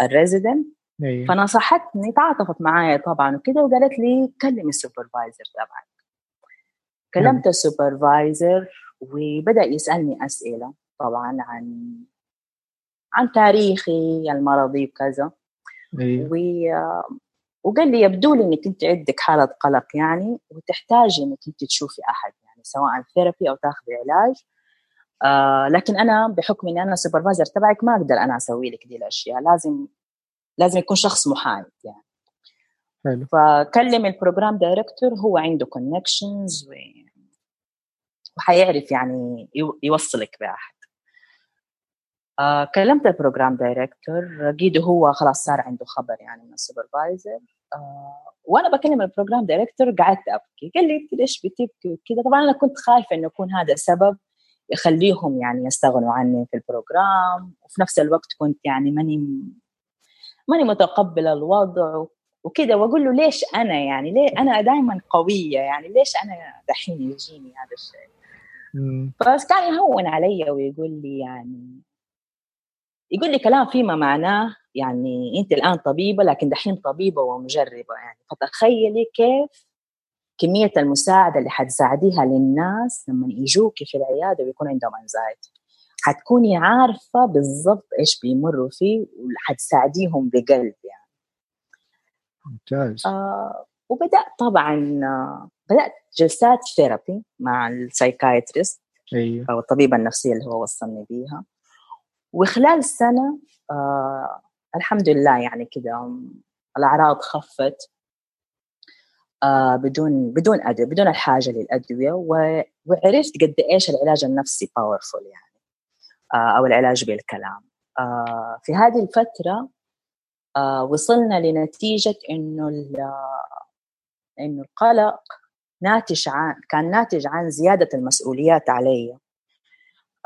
ال residency. فنصحتني تعاطفت معايا طبعا وكذا وقالت لي كلمي ال supervisor تبعك. كلمت ال supervisor وبدأ يسألني أسئلة. طبعا عن عن تاريخي المرضي وكذا. أيوه. و... وقال لي يبدو لي إنك أنت عندك حالة قلق يعني وتحتاجي إنك أنت تشوفي أحد يعني سواء therapy أو تاخذي علاج. آه لكن أنا بحكم إني أنا supervisor تبعك ما أقدر أنا أسوي لك دي الأشياء. لازم لازم يكون شخص محايد يعني. حلو. فكلم ال program director هو عنده connections و... وحيعرف يعني يوصلك بأحد. آه كلمت ال program director لقيته هو خلاص صار عنده خبر يعني من ال supervisor آه وأنا بكلم ال program director قعدت أبكي. قال لي أنت ليش بتبكي؟ وكذا. طبعا أنا كنت خايفة إنه يكون هذا سبب يخليهم يعني يستغنوا عني في البروجرام وفي نفس الوقت كنت يعني ماني ماني متقبلة الوضع. وكده وأقول له ليش أنا يعني؟ ليه أنا دائما قوية يعني؟ ليش أنا دحين يجيني هذا الشيء؟ بس كان يهون علي ويقول لي يعني يقول لي كلام فيما معناه يعني أنت الآن طبيبة لكن دحين طبيبة ومجربة يعني. فتخيلي كيف كمية المساعدة اللي حتساعديها للناس لما يجوكي في العيادة ويكون عندهم anxiety حتكوني عارفة بالضبط إيش بيمروا فيه وحتساعديهم بقلب يعني. ممتاز. آه وبدأت طبعا آه بدأت جلسات therapy مع ال psychiatrist أيوه أو الطبيبة النفسية اللي هو وصلني بيها. وخلال سنه آه الحمد لله يعني كده الأعراض خفت آه بدون بدون أدوية بدون الحاجة للأدوية وعرفت قد إيش العلاج النفسي powerful يعني آه أو العلاج بالكلام. آه في هذه الفترة آه وصلنا لنتيجة إنه إنه القلق ناتج عن كان ناتج عن زيادة المسؤوليات علي.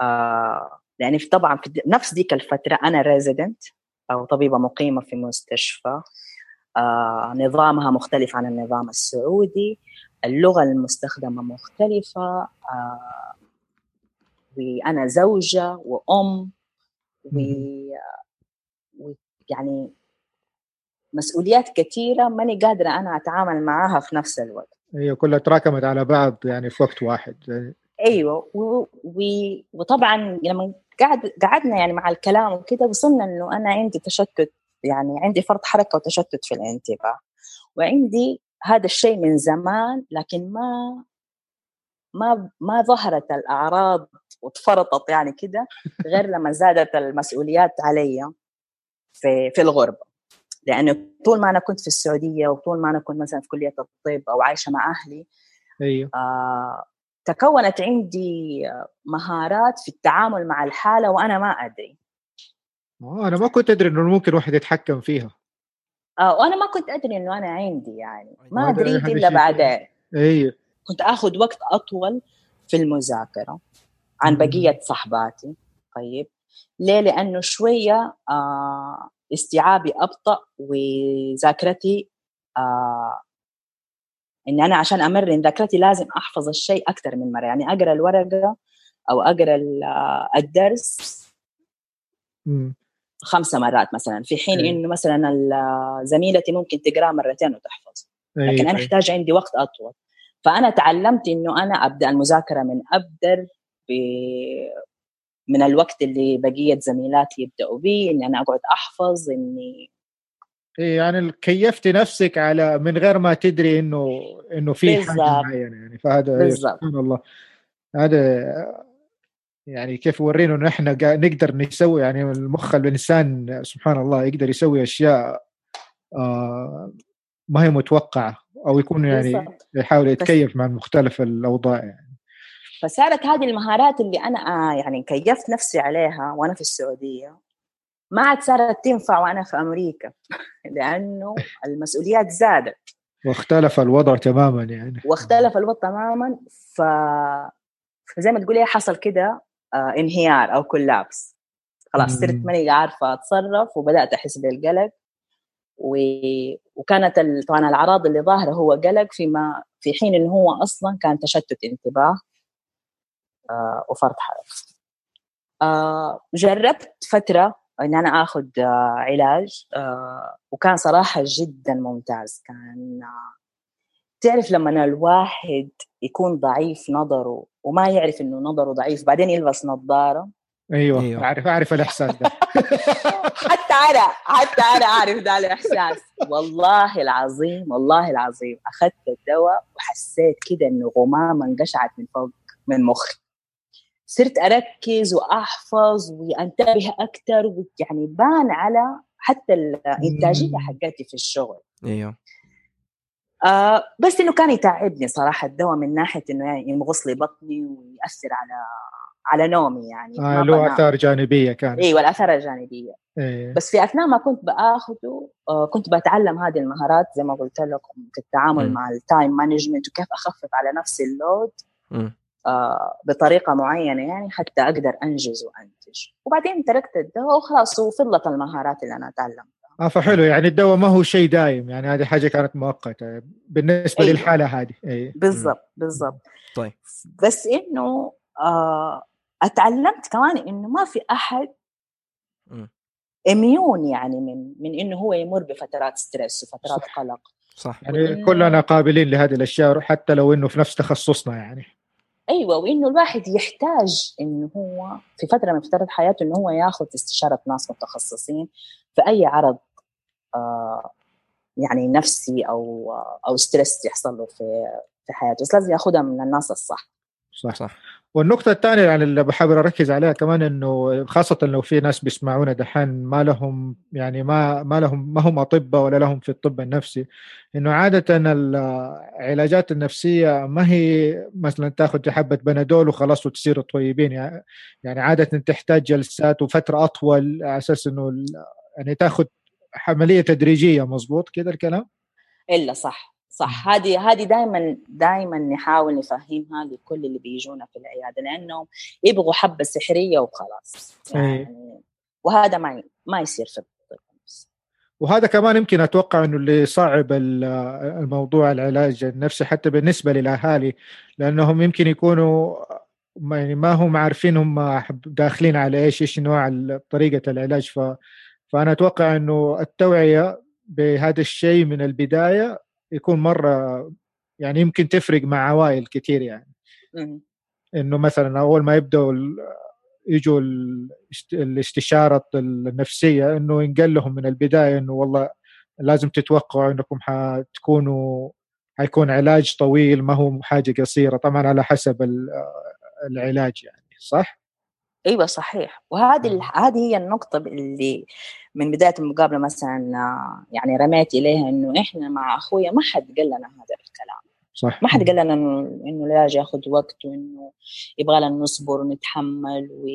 آه لاني طبعا في نفس ديك الفترة أنا resident أو طبيبة مقيمة في مستشفى آه نظامها مختلف عن النظام السعودي اللغة المستخدمة مختلفة آه وأنا زوجة وأم و يعني مسؤوليات كثيره ماني قادرة أنا أتعامل معاها في نفس الوقت. هي كلها تراكمت على بعض يعني في وقت واحد. أيوه و... و... وطبعا لما قعد قعدنا يعني مع الكلام وكذا وصلنا إنه أنا عندي تشتت يعني عندي فرط حركة وتشتت في الانتباه. وعندي هذا الشيء من زمان لكن ما ما ما ظهرت الأعراض وتفرطت يعني كده غير لما زادت المسؤوليات علي في في الغربة. لأنه طول ما أنا كنت في السعودية وطول ما أنا كنت مثلا في كلية الطب أو عايشة مع أهلي أيوه. آه تكونت عندي مهارات في التعامل مع الحالة وأنا ما أدري. آه أنا ما كنت أدري إنه ممكن واحد يتحكم فيها. آه وأنا ما كنت أدري إنه أنا عندي يعني. ما ادريت إلا بعدين. أيوه كنت آخذ وقت أطول في المذاكرة عن بقية صحباتي. طيب. ليه؟ لأنه شوية آه استيعابي أبطأ وذاكرتي آه إني أنا عشان أمرن ذاكرتي لازم أحفظ الشيء أكثر من مرة. يعني أقرأ الورقة أو أقرأ الدرس خمسة مرات مثلا. في حين إيه. إنه مثلا زميلتي ممكن تقراه مرتين وتحفظ. إيه، لكن أنا أحتاج عندي وقت أطول. فأنا تعلمت إنه أنا أبدأ المذاكرة من أبدر من الوقت اللي بقية زميلاتي يبدأوا به إني أنا أقعد أحفظ إني إيه يعني كيفتي نفسك على من غير ما تدري إنه إنه في حاجة معينة يعني. فهذا سبحان الله. هذا يعني كيف ورينا إنه إحنا نقدر نسوي يعني المخ الإنسان سبحان الله يقدر يسوي أشياء آه ما هي متوقعة أو يكون يعني بالزبط. يحاول يتكيف مع مختلف الأوضاع يعني. فصارت هذه المهارات اللي أنا آه يعني كيفت نفسي عليها وأنا في السعودية ما عاد صارت تنفع وأنا في أمريكا لأنه المسؤوليات زادت. واختلف الوضع تماما يعني. واختلف الوضع تماما ف فزي ما تقولي حصل كده آه انهيار أو كولابس خلاص صرت ماني عارفة أتصرف وبدأت أحس بالقلق. و... وكانت ال... طبعا الأعراض اللي ظاهرة هو قلق فيما في حين إنه هو أصلا كان تشتت انتباه آه وفرط حركه آه جربت فترة إن أنا آخذ آه علاج آه وكان صراحة جدا ممتاز. كان آه تعرف لما الواحد يكون ضعيف نظره وما يعرف إنه نظره ضعيف بعدين يلبس نظارة. أيوه, أيوة. أعرف أعرف الإحساس ده. حتى أنا حتى أنا أعرف ده الإحساس. والله العظيم والله العظيم. أخذت الدواء وحسيت كده إنه غمامة انقشعت من فوق من مخي. صرت أركز وأحفظ وأنتبه أكثر ويعني بان على حتى الانتاجيه حقتي في الشغل. إيوه. آه بس إنه كان يتعبني صراحة الدواء من ناحية إنه يعني يمغص لي بطني ويأثر على على نومي يعني آه له آثار جانبية كانت. إيوه الآثار الجانبية. إيه. بس في أثناء ما كنت باخذه آه كنت بتعلم هذه المهارات زي ما قلت لكم في التعامل م. مع ال time management وكيف أخفف على نفسي ال load. آه بطريقة معينة يعني حتى أقدر أنجز وأنتج. وبعدين تركت الدواء وخلاص وفضلت المهارات اللي أنا تعلمتها آه فحلو. يعني الدواء ما هو شيء دايم. يعني هذه حاجة كانت مؤقتة بالنسبة أيوة. للحالة هذه. أيوة. بالضبط بالضبط. طيب. بس إنه آه أتعلمت كمان إنه ما في أحد immune يعني من من إنه هو يمر بفترات stress وفترات صح. قلق. صح. يعني كلنا قابلين لهذه الأشياء حتى لو إنه في نفس تخصصنا يعني. أيوه وإنه الواحد يحتاج إنه هو في فترة من فترات حياته إنه هو ياخذ استشارة ناس متخصصين في أي عرض آه يعني نفسي أو أو ستريس يحصل له في في حياته. بس لازم ياخذها من الناس الصح. صح صح. والنقطة الثانية يعني اللي بحاول أركز عليها كمان إنه خاصة لو في ناس بيسمعونا دحين ما لهم يعني ما ما لهم ما هم أطباء ولا لهم في الطب النفسي إنه عادة العلاجات النفسية ما هي مثلا تاخذ حبة بنادول وخلاص وتصيروا طيبين يعني, عادة تحتاج جلسات وفترة أطول على أساس إنه يعني تاخذ عملية تدريجية مظبوط كده الكلام؟ إلا صح صح. هذه هذه دائما دائما نحاول نفهمها لكل اللي بيجونا في العيادة لأنهم يبغوا حبة سحرية وخلاص. يعني وهذا ما ما يصير في وهذا كمان يمكن أتوقع إنه اللي صعب الموضوع العلاج النفسي حتى بالنسبة للأهالي لأنهم يمكن يكونوا يعني ما هم عارفين هم داخلين على إيش إيش نوع طريقة العلاج. ف فأنا أتوقع إنه التوعية بهذا الشيء من البداية يكون مرة يعني يمكن تفرق مع عوائل كثير يعني إنه مثلا أول ما يبدأوا يجوا الاستشاره النفسية إنه ينقل لهم من البداية إنه والله لازم تتوقعوا إنكم حتكونوا حيكون علاج طويل ما هو حاجة قصيرة طبعا على حسب العلاج يعني صح؟ أيوه صحيح. وهذه هذه هي النقطة اللي من بداية المقابلة مثلا يعني رميت إليها إنه إحنا مع أخويا ما حد قال لنا هذا الكلام. صح. ما حد قال لنا إنه إنه العلاج ياخذ وقت وإنه يبغى لنا نصبر ونتحمل و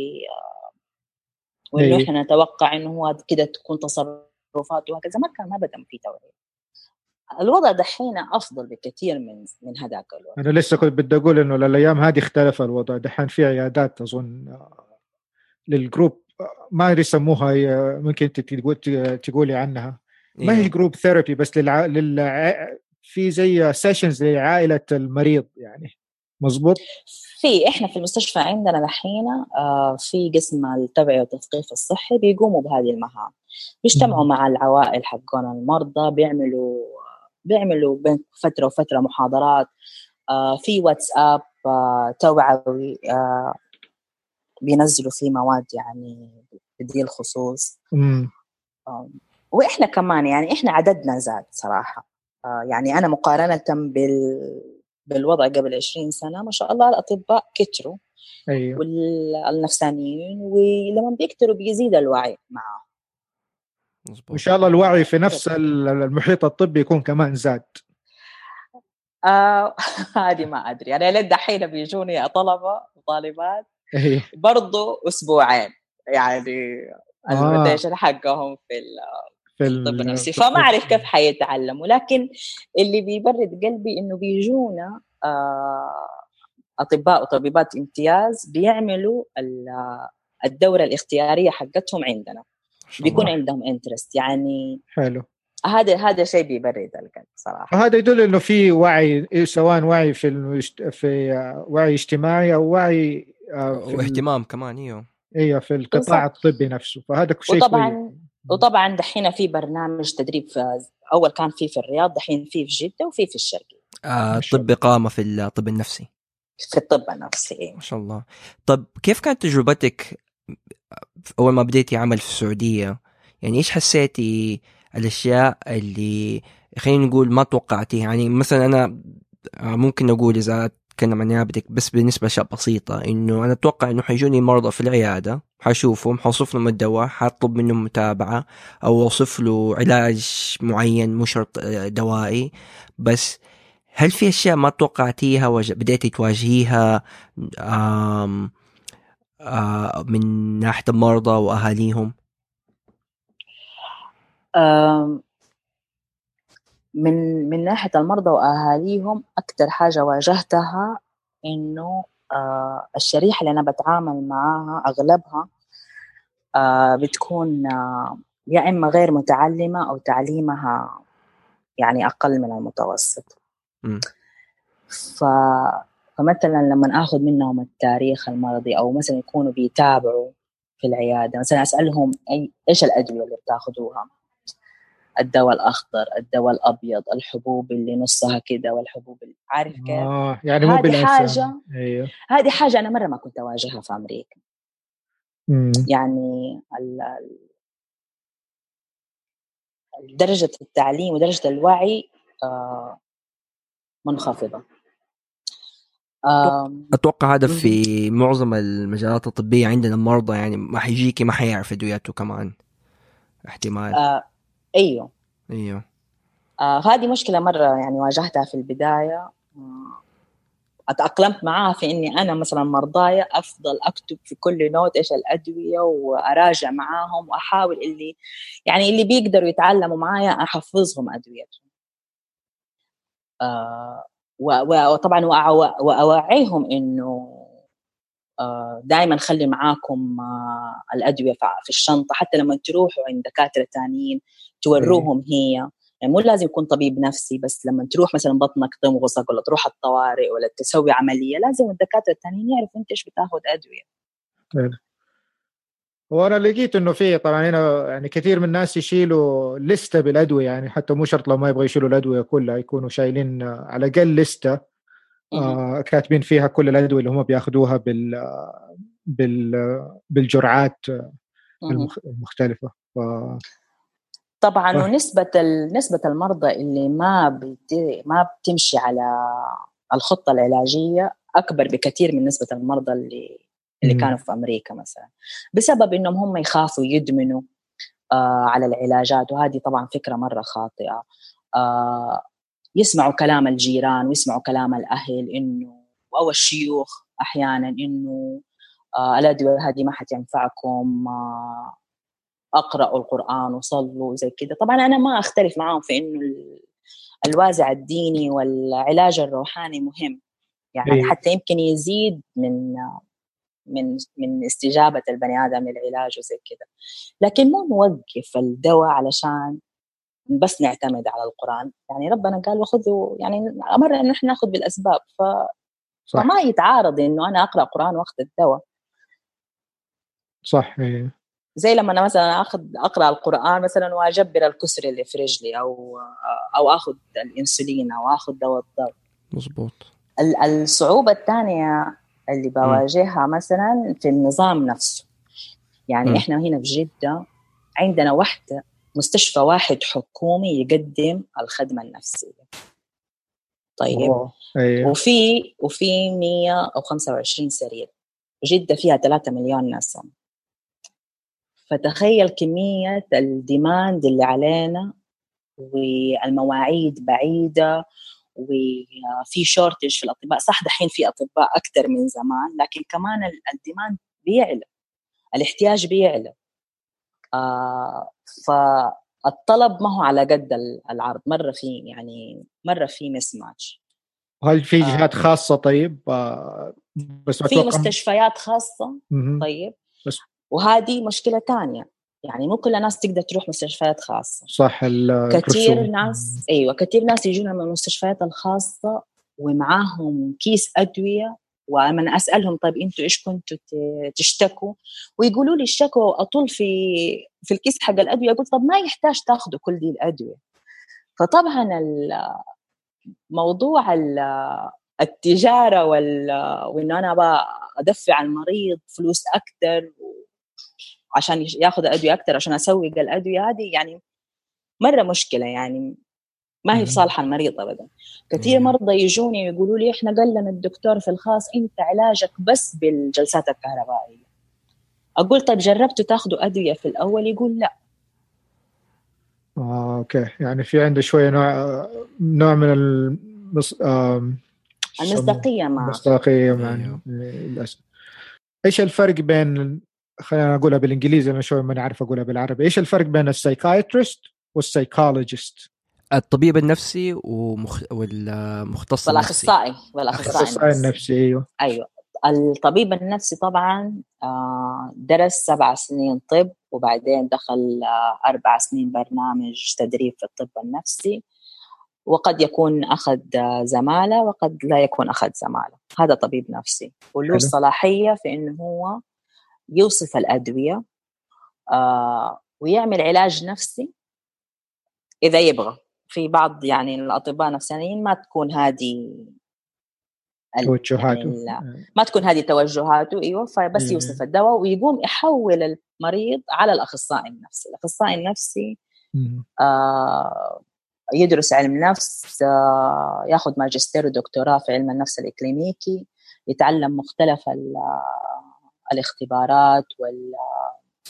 وإنه إيه. إحنا نتوقع إنه هو كده تكون تصرفات وهكذا. ما كان ابدا في توعية. الوضع دحين أفضل بكثير من من هذاك الوقت. أنا لسه كنت بدي أقول إنه الأيام هذه اختلف الوضع. دحين في عيادات أظن لل group ما أدري يسموها ممكن أنت تقولي عنها. ما هي group therapy بس للع... للع... في زي sessions لعائله المريض يعني. مظبوط؟ في إحنا في المستشفى عندنا الحين آه في قسم التوعيه والتثقيف الصحي بيقوموا بهذه المهام. بيجتمعوا مع العوائل حقون المرضى بيعملوا بيعملوا بين فترة وفترة محاضرات آه في واتساب آه توعوي بينزلوا فيه مواد يعني بدي الخصوص. وإحنا كمان يعني إحنا عددنا زاد صراحة. آه يعني أنا مقارنة بال بالوضع قبل 20 سنة ما شاء الله الأطباء كتروا أيوه. والنفسانيين ولما بيكتروا بيزيد الوعي معهم إن شاء الله الوعي في نفس المحيط الطبي يكون كمان زاد. آه هذه ما أدري. يعني للدحين بيجوني طلبة وطالبات. إيه. برضو أسبوعين يعني آه. حقهم في في الطب النفسي فما أعرف كيف حيتعلموا لكن اللي بيبرد قلبي إنه بيجونا آه أطباء وطبيبات امتياز بيعملوا الدورة الاختيارية حقتهم عندنا. بيكون عندهم انترست يعني حلو. هذا هذا شيء بيبرد القلب صراحة. هذا يدل إنه في وعي سواء وعي في. في وعي اجتماعي أو وعي واهتمام كمان إيوه. أيوه في القطاع الطبي نفسه فهذا شيء وطبعا كوي. وطبعا دحين في برنامج تدريب في أول كان في في الرياض دحين في في جدة وفي في الشرقية. آه طب إقامة في الطب النفسي. في الطب النفسي إيه. ما شاء الله. طب كيف كانت تجربتك؟ أول ما بديتي عمل في السعودية يعني إيش حسيتي؟ الأشياء اللي خلينا نقول ما توقعتيها يعني مثلا أنا آه، ممكن أقول إذا اتكلم عن نيابتك بس بالنسبة لأشياء بسيطة إنه أنا أتوقع إنه حيجوني مرضى في العيادة حشوفهم حوصف لهم الدواء حطلب منهم متابعة أو أوصف له علاج معين مو شرط دوائي بس هل في أشياء ما توقعتيها بديتي تواجهيها آم آم من ناحية المرضى وأهاليهم؟ من من ناحية المرضى وأهاليهم أكثر حاجة واجهتها إنه آه الشريحة اللي أنا بتعامل معاها أغلبها آه بتكون آه يا إما غير متعلمة أو تعليمها يعني أقل من المتوسط. ف... فمثلا لما آخذ منهم التاريخ المرضي أو مثلا يكونوا بيتابعوا في العيادة مثلا أسألهم أي إيش الأدوية اللي بتاخذوها الدواء الأخضر الدواء الأبيض الحبوب اللي نصها كده والحبوب اللي عارف كيف؟ آه يعني مو هذه حاجة أيوه. هذه حاجة أنا مرة ما كنت أواجهها في أمريكا. مم. يعني ال... درجة التعليم ودرجة الوعي آه منخفضة. أتوقع هذا في معظم المجالات الطبية عندنا المرضى يعني ما حيجيكي ما حيعرف ادوياته كمان. احتمال. آه أيوه. أيوه. آه هذه مشكلة مرة يعني واجهتها في البداية. آه أتأقلمت معاها في إني أنا مثلا مرضايا أفضل أكتب في كل نوت إيش الأدوية وأراجع معاهم وأحاول اللي يعني اللي بيقدروا يتعلموا معايا أحفظهم أدويتهم. آه وطبعا وأوعيهم إنه دائما خلي معاكم آه، الأدوية في الشنطة حتى لما تروحوا عند دكاترة ثانيين توروهم هي. يعني مو لازم يكون طبيب نفسي بس لما تروح مثلا بطنك تمغصك ولا تروح الطوارئ ولا تسوي عملية لازم الدكاترة الثانيين يعرفوا أنت إيش بتاخذ أدوية. وأنا لقيت إنه في طبعا هنا يعني كثير من الناس يشيلوا لستة بالأدوية يعني حتى مو شرط لو ما يبغوا يشيلوا الأدوية كلها يكونوا شايلين على الأقل لستة. آه كاتبين فيها كل الأدوية اللي هم بياخذوها بال بال بالجرعات المختلفة. ف... طبعا ونسبة نسبة المرضى اللي ما بت... ما بتمشي على الخطة العلاجية أكبر بكثير من نسبة المرضى اللي اللي كانوا في أمريكا مثلا. بسبب إنهم هم يخافوا يدمنوا آه على العلاجات. وهذه طبعا فكرة مرة خاطئة. آه يسمعوا كلام الجيران ويسمعوا كلام الأهل إنه أو الشيوخ أحيانا إنه آه الادويه هذه ما حتنفعكم آه أقرأوا القرآن وصلوا زي كده طبعا أنا ما أختلف معاهم في إنه الوازع الديني والعلاج الروحاني مهم. يعني أيه. حتى يمكن يزيد من من من استجابة البني آدم للعلاج وزي كذا. لكن مو نوقف الدواء علشان بس نعتمد على القرآن. يعني ربنا قال وخذوا يعني أمرنا إنه إحنا نأخذ بالأسباب. ف صح. فما يتعارض إنه أنا أقرأ قرآن وأخذ الدواء. صح إيه. زي لما أنا مثلا أخذ أقرأ القرآن مثلا وأجبر الكسر اللي في رجلي أو أو أخذ الإنسولين أو أخذ دواء الضغط. مظبوط. الصعوبة الثانية اللي بواجهها مثلا في النظام نفسه. يعني م. إحنا هنا في جدة عندنا واحدة مستشفى واحد حكومي يقدم الخدمة النفسية. طيب. أيه. وفي وفي 125 سرير جدة فيها 3 مليون نسمة. فتخيل كمية ال demand اللي علينا والمواعيد بعيدة وفي shortage في الأطباء. صح دحين في أطباء أكثر من زمان لكن كمان ال demand بيعلى الاحتياج بيعلى. فالطلب ما هو على قد العرض مرة في يعني مرة في مس ماتش هل في جهات آه خاصة؟ طيب آه بس في مستشفيات خاصة طيب. بس وهذه مشكلة ثانية يعني مو كل الناس تقدر تروح مستشفيات خاصة. صح كثير ناس أيوه كثير ناس يجونا من المستشفيات الخاصة ومعاهم كيس أدوية ومن أسألهم طيب أنتوا إيش كنتوا تشتكوا؟ ويقولوا لي الشكوى أطول في في الكيس حق الأدوية. أقول طب ما يحتاج تاخذوا كل دي الأدوية. فطبعا موضوع التجارة وإنه أنا أبغى أدفع المريض فلوس أكثر عشان ياخذ أدوية أكثر عشان أسوق الأدوية هذه يعني مرة مشكلة يعني. ما هي في صالح المريض ابدا. كثير مرضى يجوني ويقولوا لي إحنا قال لنا الدكتور في الخاص أنت علاجك بس بالجلسات الكهربائية. أقول طيب جربتوا تاخذوا أدوية في الأول؟ يقول لا. آه، okay. يعني في عنده شوية نوع نوع من المص... آه... المصداقية مع المصداقية مع أيوه. للأسف. إيش الفرق بين خلينا اقولها بالإنجليزي أنا شوي ما اعرف أقولها بالعربي. إيش الفرق بين ال psychiatrist وال psychologist الطبيب النفسي ومخ... والمختص والأخصائي والأخصائي النفسي. أيوه. أيوه. الطبيب النفسي طبعا آه، درس سبع سنين طب وبعدين دخل آه، أربع سنين برنامج تدريب في الطب النفسي. وقد يكون أخذ زمالة وقد لا يكون أخذ زمالة. هذا طبيب نفسي. وله صلاحية في أنه هو يوصف الأدوية آه ويعمل علاج نفسي إذا يبغى. في بعض يعني الأطباء النفسانيين ما تكون هذه توجهاته يعني ما تكون هذه توجهاته أيوه فبس إيه. يوصف الدواء ويقوم يحول المريض على الأخصائي النفسي، الأخصائي النفسي آه يدرس علم نفس آه ياخذ ماجستير ودكتوراه في علم النفس الإكلينيكي يتعلم مختلف الاختبارات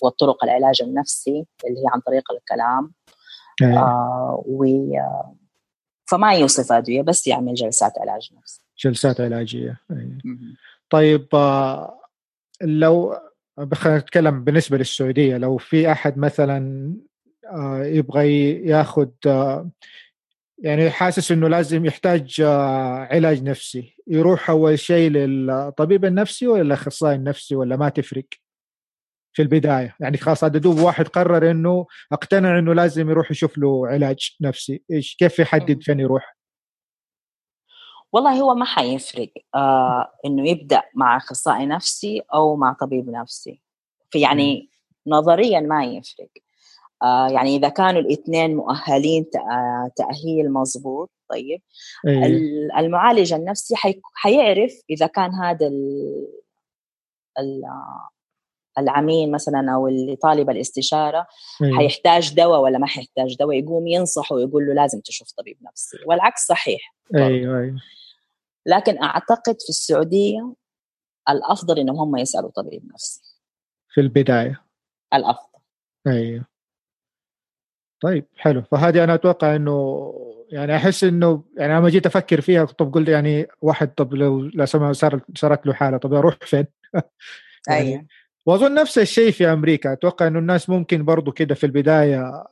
والطرق العلاج النفسي اللي هي عن طريق الكلام. آه و فما يوصف ادويه بس يعمل جلسات علاج نفسي. جلسات علاجية. أيه. طيب آه، لو خلينا نتكلم بالنسبة للسعودية لو في أحد مثلا آه، يبغى ياخذ آه، يعني حاسس إنه لازم يحتاج علاج نفسي يروح أول شيء للطبيب النفسي ولا الأخصائي النفسي ولا ما تفرق؟ في البداية. يعني خلاص هذا دوب واحد قرر إنه اقتنع إنه لازم يروح يشوف له علاج نفسي. إيش؟ كيف يحدد فين يروح؟ والله هو ما حيفرق آه إنه يبدأ مع أخصائي نفسي أو مع طبيب نفسي. في يعني نظريا ما يفرق. آه يعني إذا كانوا الاثنين مؤهلين تأهيل مضبوط طيب أيه. المعالج النفسي حيعرف إذا كان هذا العميل مثلا أو اللي طالب الاستشارة أيه. حيحتاج دواء ولا ما حيحتاج دواء يقوم ينصحه ويقول له لازم تشوف طبيب نفسي والعكس صحيح أيوه أيوه لكن أعتقد في السعودية الأفضل إنهم هم يسألوا طبيب نفسي. في البداية. الأفضل. أيوه طيب حلو. فهذه أنا أتوقع إنه يعني أحس إنه يعني لما جيت أفكر فيها طب قلت يعني واحد طب لو لا سمح صارت صارت له حالة طب أروح فين؟ يعني أيوه. وأظن نفس الشيء في أمريكا. أتوقع إنه الناس ممكن برضو كده في البداية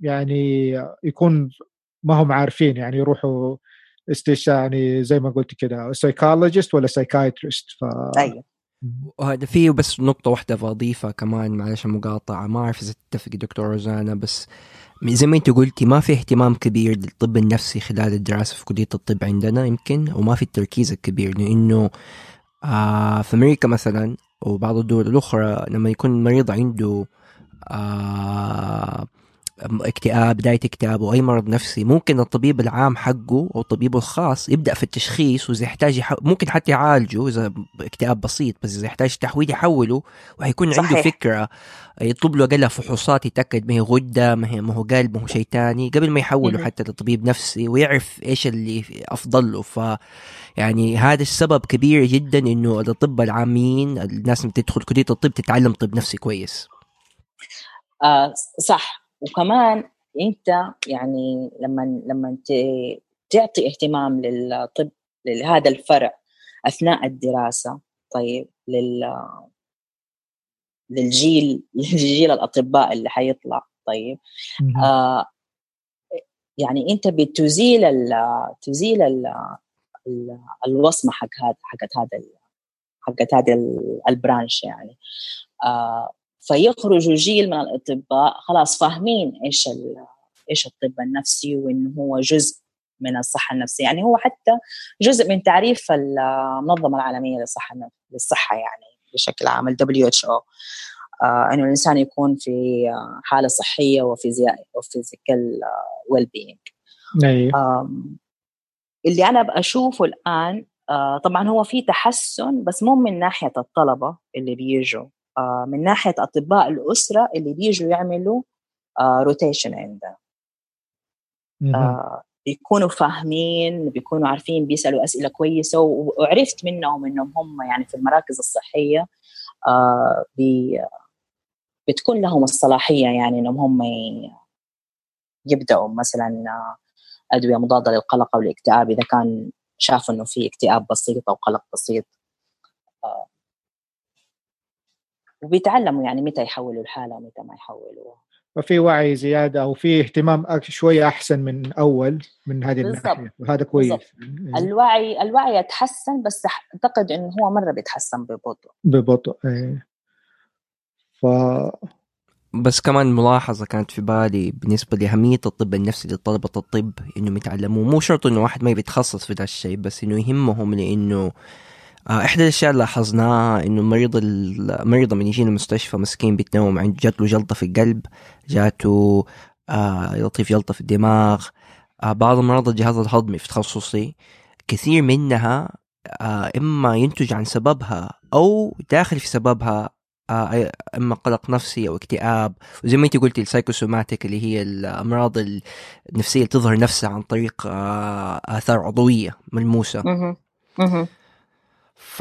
يعني يكون ما هم عارفين يعني يروحوا استشاري يعني زي ما قلت كده psychologist ولا psychiatrist ف أيوه. وهذا فيه بس نقطة واحدة بضيفها كمان معلش المقاطعة ما أعرف إذا تتفق دكتور روزانا بس زي ما أنت قلتي ما في اهتمام كبير للطب النفسي خلال الدراسة في كلية الطب عندنا يمكن وما في التركيز الكبير لأنه آه في أمريكا مثلا وبعض الدول الأخرى لما يكون مريض عنده آه اكتئاب بداية اكتئاب أو اي مرض نفسي ممكن الطبيب العام حقه أو الطبيب الخاص يبدأ في التشخيص وإذا يحتاج يح... ممكن حتى يعالجه إذا اكتئاب بسيط بس إذا يحتاج تحويل يحوله وحيكون صحيح. عنده فكرة يطلب له أقل فحوصات يتأكد ما هي غدة ما هي ما هو قلب ما هو شيء ثاني قبل ما يحوله حتى لطبيب نفسي ويعرف إيش اللي أفضل له. ف يعني هذا السبب كبير جدا إنه الاطباء العامين الناس اللي تدخل كلية الطب تتعلم طب نفسي كويس. آه صح. وكمان انت يعني لما لما تعطي اهتمام للطب لهذا الفرع أثناء الدراسة طيب لل للجيل للجيل الأطباء اللي حيطلع طيب آه يعني انت بتزيل ال تزيل ال الوصمة حق هذا حقت هذا حقت هذا البرانش يعني آه فيخرجوا جيل من الأطباء خلاص فاهمين إيش إيش الطب النفسي وانه هو جزء من الصحة النفسية. يعني هو حتى جزء من تعريف المنظمة العالمية للصحة للصحة يعني بشكل عام ال WHO آه إنه الإنسان يكون في حالة صحية وفي و physical well-being اللي أنا بشوفه الآن آه طبعا هو في تحسن بس مو من ناحية الطلبة اللي بيجوا. آه، من ناحية أطباء الأسرة اللي بيجوا يعملوا rotation آه، عندنا آه، بيكونوا فاهمين بيكونوا عارفين بيسألوا أسئلة كويسة وعرفت منهم إنهم هم يعني في المراكز الصحية بي بتكون لهم الصلاحية يعني إنهم هم يبدأوا مثلا أدوية مضادة للقلق أو الاكتئاب إذا كان شافوا إنه في اكتئاب بسيط أو قلق بسيط وبيتعلموا يعني متى يحولوا الحالة ومتى ما يحولوها. ففي وعي زيادة أو في اهتمام شوية أحسن من أول من هذه الناحية. وهذا كويس. بالزبط. الوعي الوعي يتحسن بس أعتقد إنه هو مرة بيتحسن ببطء. ببطء إيه. ف بس كمان ملاحظة كانت في بالي بالنسبة لأهمية الطب النفسي لطلبة الطب إنهم يتعلموا مو شرط إنه واحد ما بيتخصص في ذا الشيء بس إنه يهمهم لأنه آه، إحدى الأشياء اللي لاحظناها إنه المريض المريض من يجينا المستشفى مسكين بيتنوم عند جات له جلطة في القلب جاته آه لطيف جلطة في الدماغ. آه بعض مرضى الجهاز الهضمي في تخصصي كثير منها إما ينتج عن سببها أو داخل في سببها إما قلق نفسي أو اكتئاب. وزي ما انت قلتي السايكوسوماتيك اللي هي الأمراض النفسية اللي تظهر نفسها عن طريق آثار عضوية ملموسة. ف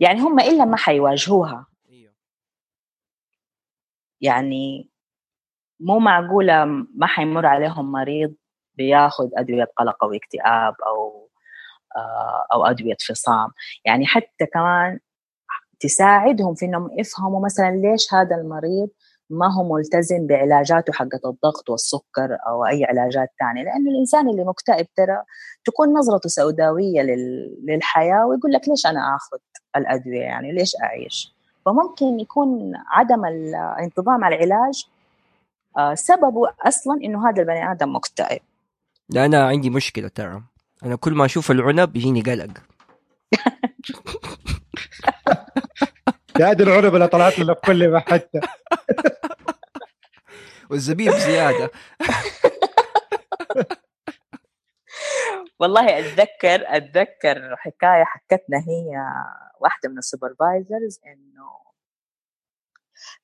يعني هم إلا ما حيواجهوها أيوه. يعني مو معقولة ما حيمر عليهم مريض بياخذ أدوية قلق أو اكتئاب أو آه، أو أدوية فصام يعني حتى كمان تساعدهم في إنهم يفهموا مثلا ليش هذا المريض ما هو ملتزم بعلاجاته حقت الضغط والسكر أو أي علاجات ثانية لأنه الإنسان اللي مكتئب ترى تكون نظرته سوداوية للحياة ويقول لك ليش أنا آخذ الأدوية يعني؟ ليش أعيش؟ فممكن يكون عدم الانتظام على العلاج آه، سببه أصلا إنه هذا البني آدم مكتئب. لا أنا عندي مشكلة ترى. أنا كل ما أشوف العنب يجيني قلق. هذه العنب اللي طلعت لنا في كل ما حتى والزبيب زيادة. والله أتذكر أتذكر حكاية حكتنا هي واحدة من ال supervisors إنه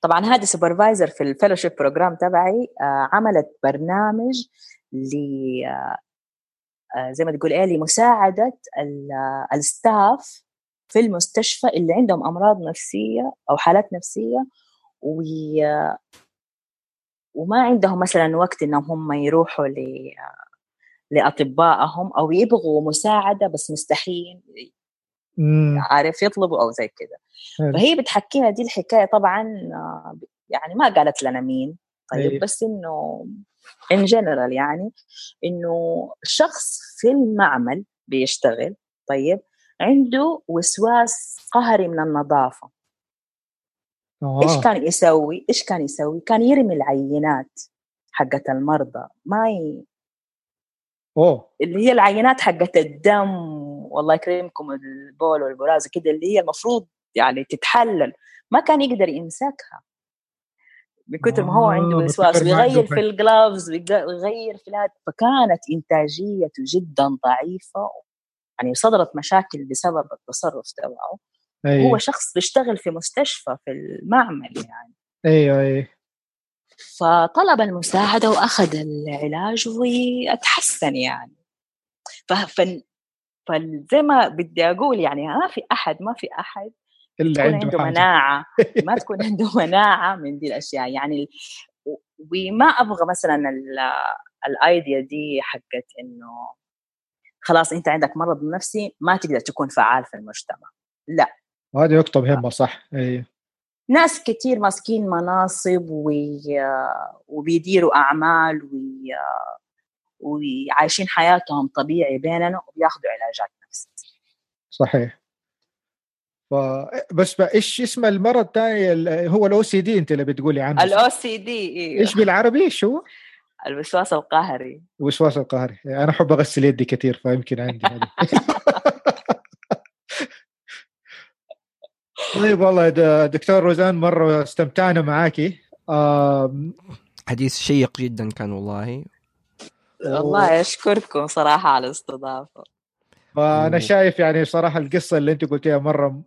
طبعا هذه supervisor في ال fellowship program تبعي آه، عملت برنامج ل آه، آه، زي ما تقول إيه لمساعدة ال staff في المستشفى اللي عندهم أمراض نفسية أو حالات نفسية وما عندهم مثلا وقت إنهم هم يروحوا ل لاطبائهم أو يبغوا مساعدة بس مستحيل عارف يطلبوا أو زي كده. فهي بتحكينا دي الحكاية طبعا يعني ما قالت لنا مين. طيب أيه. بس إنه ان جنرال يعني إنه شخص في المعمل بيشتغل طيب عنده وسواس قهري من النظافة. أوه. إيش كان يسوي؟ إيش كان يسوي؟ كان يرمي العينات حقت المرضى. ما ي... أوه. اللي هي العينات حقت الدم والله يكرمكم البول والبراز كده اللي هي المفروض يعني تتحلل. ما كان يقدر يمسكها. من كثر ما هو عنده وسواس بيغير في الجلافز بيغير في الهاد فكانت انتاجيته جدا ضعيفة يعني صدرت مشاكل بسبب التصرف تبعه. أيوة. هو شخص بيشتغل في مستشفى في المعمل يعني. أيوه أيوه. فطلب المساعدة وأخذ العلاج وأتحسن يعني. فزي ما بدي أقول يعني ما في أحد ما في أحد اللي تكون عنده, عنده مناعة. ما تكون عنده مناعة من دي الأشياء. يعني وما أبغى مثلا الأيديا دي حقت إنه خلاص أنت عندك مرض نفسي ما تقدر تكون فعال في المجتمع. لا. وهذه نقطة مهمة صح. اي ناس كثير ماسكين مناصب وي... وبيديروا أعمال وي... وعايشين حياتهم طبيعي بيننا وبياخذوا علاجات نفسية. صحيح. ف... بس إيش اسم المرض الثاني هو ال OCD أنت اللي بتقولي عنه الاو سي دي. إيش بالعربي؟ إيش هو؟ الوسواس القهري. الوسواس القهري. أنا أحب أغسل يدي كثير فيمكن عندي طيب والله دكتور روزان مرة استمتعنا معاكي. حديث شيق جدا كان والله. والله اشكركم صراحة على الاستضافة. فانا شايف يعني صراحة القصة اللي أنت قلتيها مرة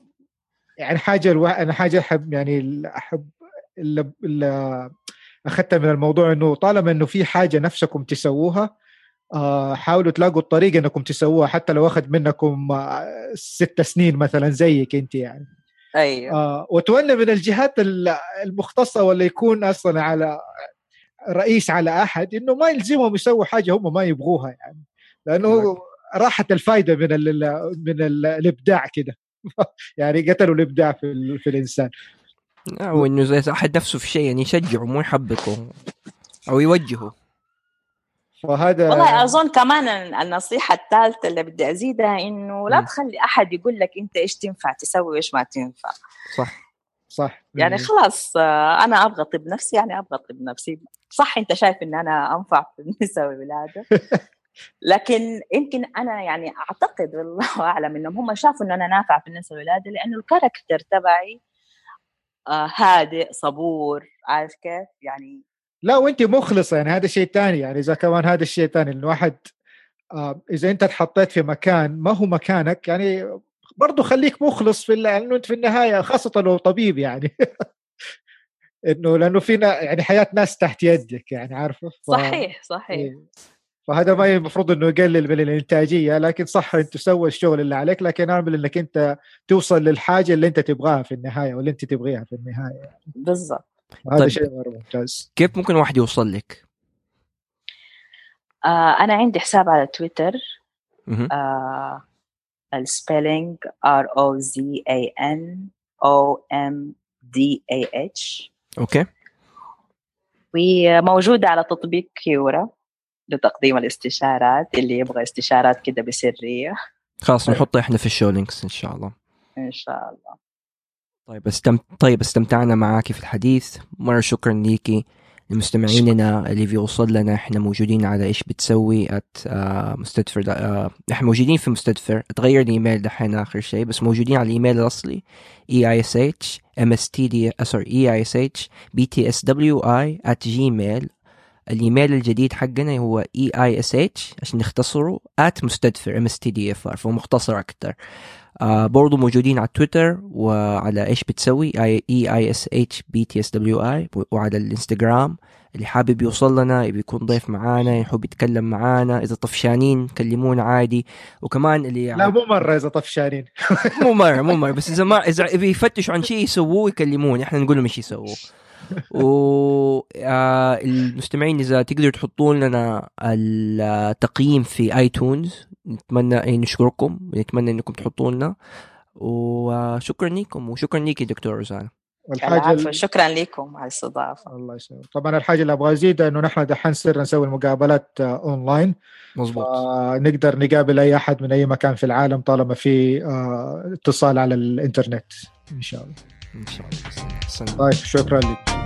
يعني حاجة ألو... أنا حاجة أحب يعني أحب اللي أخذتها من الموضوع إنه طالما إنه في حاجة نفسكم تسووها آه حاولوا تلاقوا الطريقة إنكم تسووها حتى لو أخذ منكم آه ست سنين مثلا زيك أنت يعني. أيوه. آه وتولى من الجهات المختصة ولا يكون أصلا على رئيس على أحد إنه ما يلزمهم يسووا حاجة هم ما يبغوها يعني. لأنه نعم. راحت الفائده من ال من ال الإبداع كده. يعني قتلوا الإبداع في, في الإنسان. أو انه زي أحد نفسه في شيء يعني يشجعه مو يحبطه أو يوجهه. فهذا والله أظن كمان النصيحة الثالثة اللي بدي أزيدها إنه لا تخلي أحد يقول لك أنت إيش تنفع تسوي وإيش ما تنفع. صح صح. يعني خلاص آه، أنا أبغى طب نفسي يعني أبغى طب نفسي صح أنت شايف إن أنا أنفع في النساء والولاده لكن يمكن أنا يعني أعتقد والله أعلم إنهم هم شافوا إن أنا نافعه في النساء والولاده لأنه الكاركتر تبعي آه هادئ صبور عارف كيف؟ يعني لا وانت مخلصة يعني هذا شيء ثاني يعني إذا كمان هذا الشيء ثاني إنه واحد آه إذا أنت تحطيت في مكان ما هو مكانك يعني برضه خليك مخلص في لأنه أنت في النهاية خاصة لو طبيب يعني. إنه لأنه فينا يعني حياة ناس تحت يدك يعني عارفة؟ ف... صحيح صحيح. إيه. فهذا ما المفروض إنه يقلل من الإنتاجية لكن صح أنت تسوي الشغل اللي عليك لكن أعمل إنك أنت توصل للحاجة اللي أنت تبغاها في النهاية واللي أنت تبغيها في النهاية. بالضبط. هذا طيب. شيء مره ممتاز. كيف ممكن واحد يوصل لك؟ آه أنا عندي حساب على تويتر. آه ال spelling R O Z A N O M D A H okay. وموجودة على تطبيق كيورا لتقديم الاستشارات اللي يبغى استشارات كده بسرية. خلاص نحطها إحنا في ال show links إن شاء الله. إن شاء الله. طيب استم... طيب استمتعنا معاكي في الحديث. مرة شكرا ليكي لمستمعيننا اللي بيوصل لنا. إحنا موجودين على إيش بتسوي at آه مستدفر آه إحنا موجودين في مستدفر. تغير الإيميل دحين آخر شيء بس موجودين على الإيميل الأصلي. E E S H M S T D sorry E E S H B T S W E at Gmail الإيميل الجديد حقنا هو اي اي اس اتش عشان نختصره at مستدفر M S T D F R فمختصر أكثر آه برضو موجودين على تويتر وعلى إيش بتسوي؟ E E S H B T S W E وعلى الإنستغرام. اللي حابب يوصل لنا يبي يكون ضيف معانا يحب يتكلم معانا إذا طفشانين كلمونا عادي. وكمان اللي لا مو مرة إذا طفشانين. مو مرة مو مرة. بس إذا ما إذا بيفتشوا عن شيء يسووه يكلموني. إحنا نقول لهم إيش يسووا و آه، المستمعين إذا تقدروا تحطوا لنا التقييم في اي نتمنى نشكركم ونتمنى أنكم تحطوا لنا وشكرا لكم وشكرا لك دكتور روزانا والحاجة شكرا لكم على الاستضافة. الله يسلمك. طبعا الحاجة اللي أبغى ازيدها إنه نحن دحين صرنا نسوي المقابلات أونلاين. مظبوط. نقدر نقابل أي أحد من أي مكان في العالم طالما في آه، اتصال على الإنترنت. إن شاء الله. إن شاء الله. طيب شكرا لك.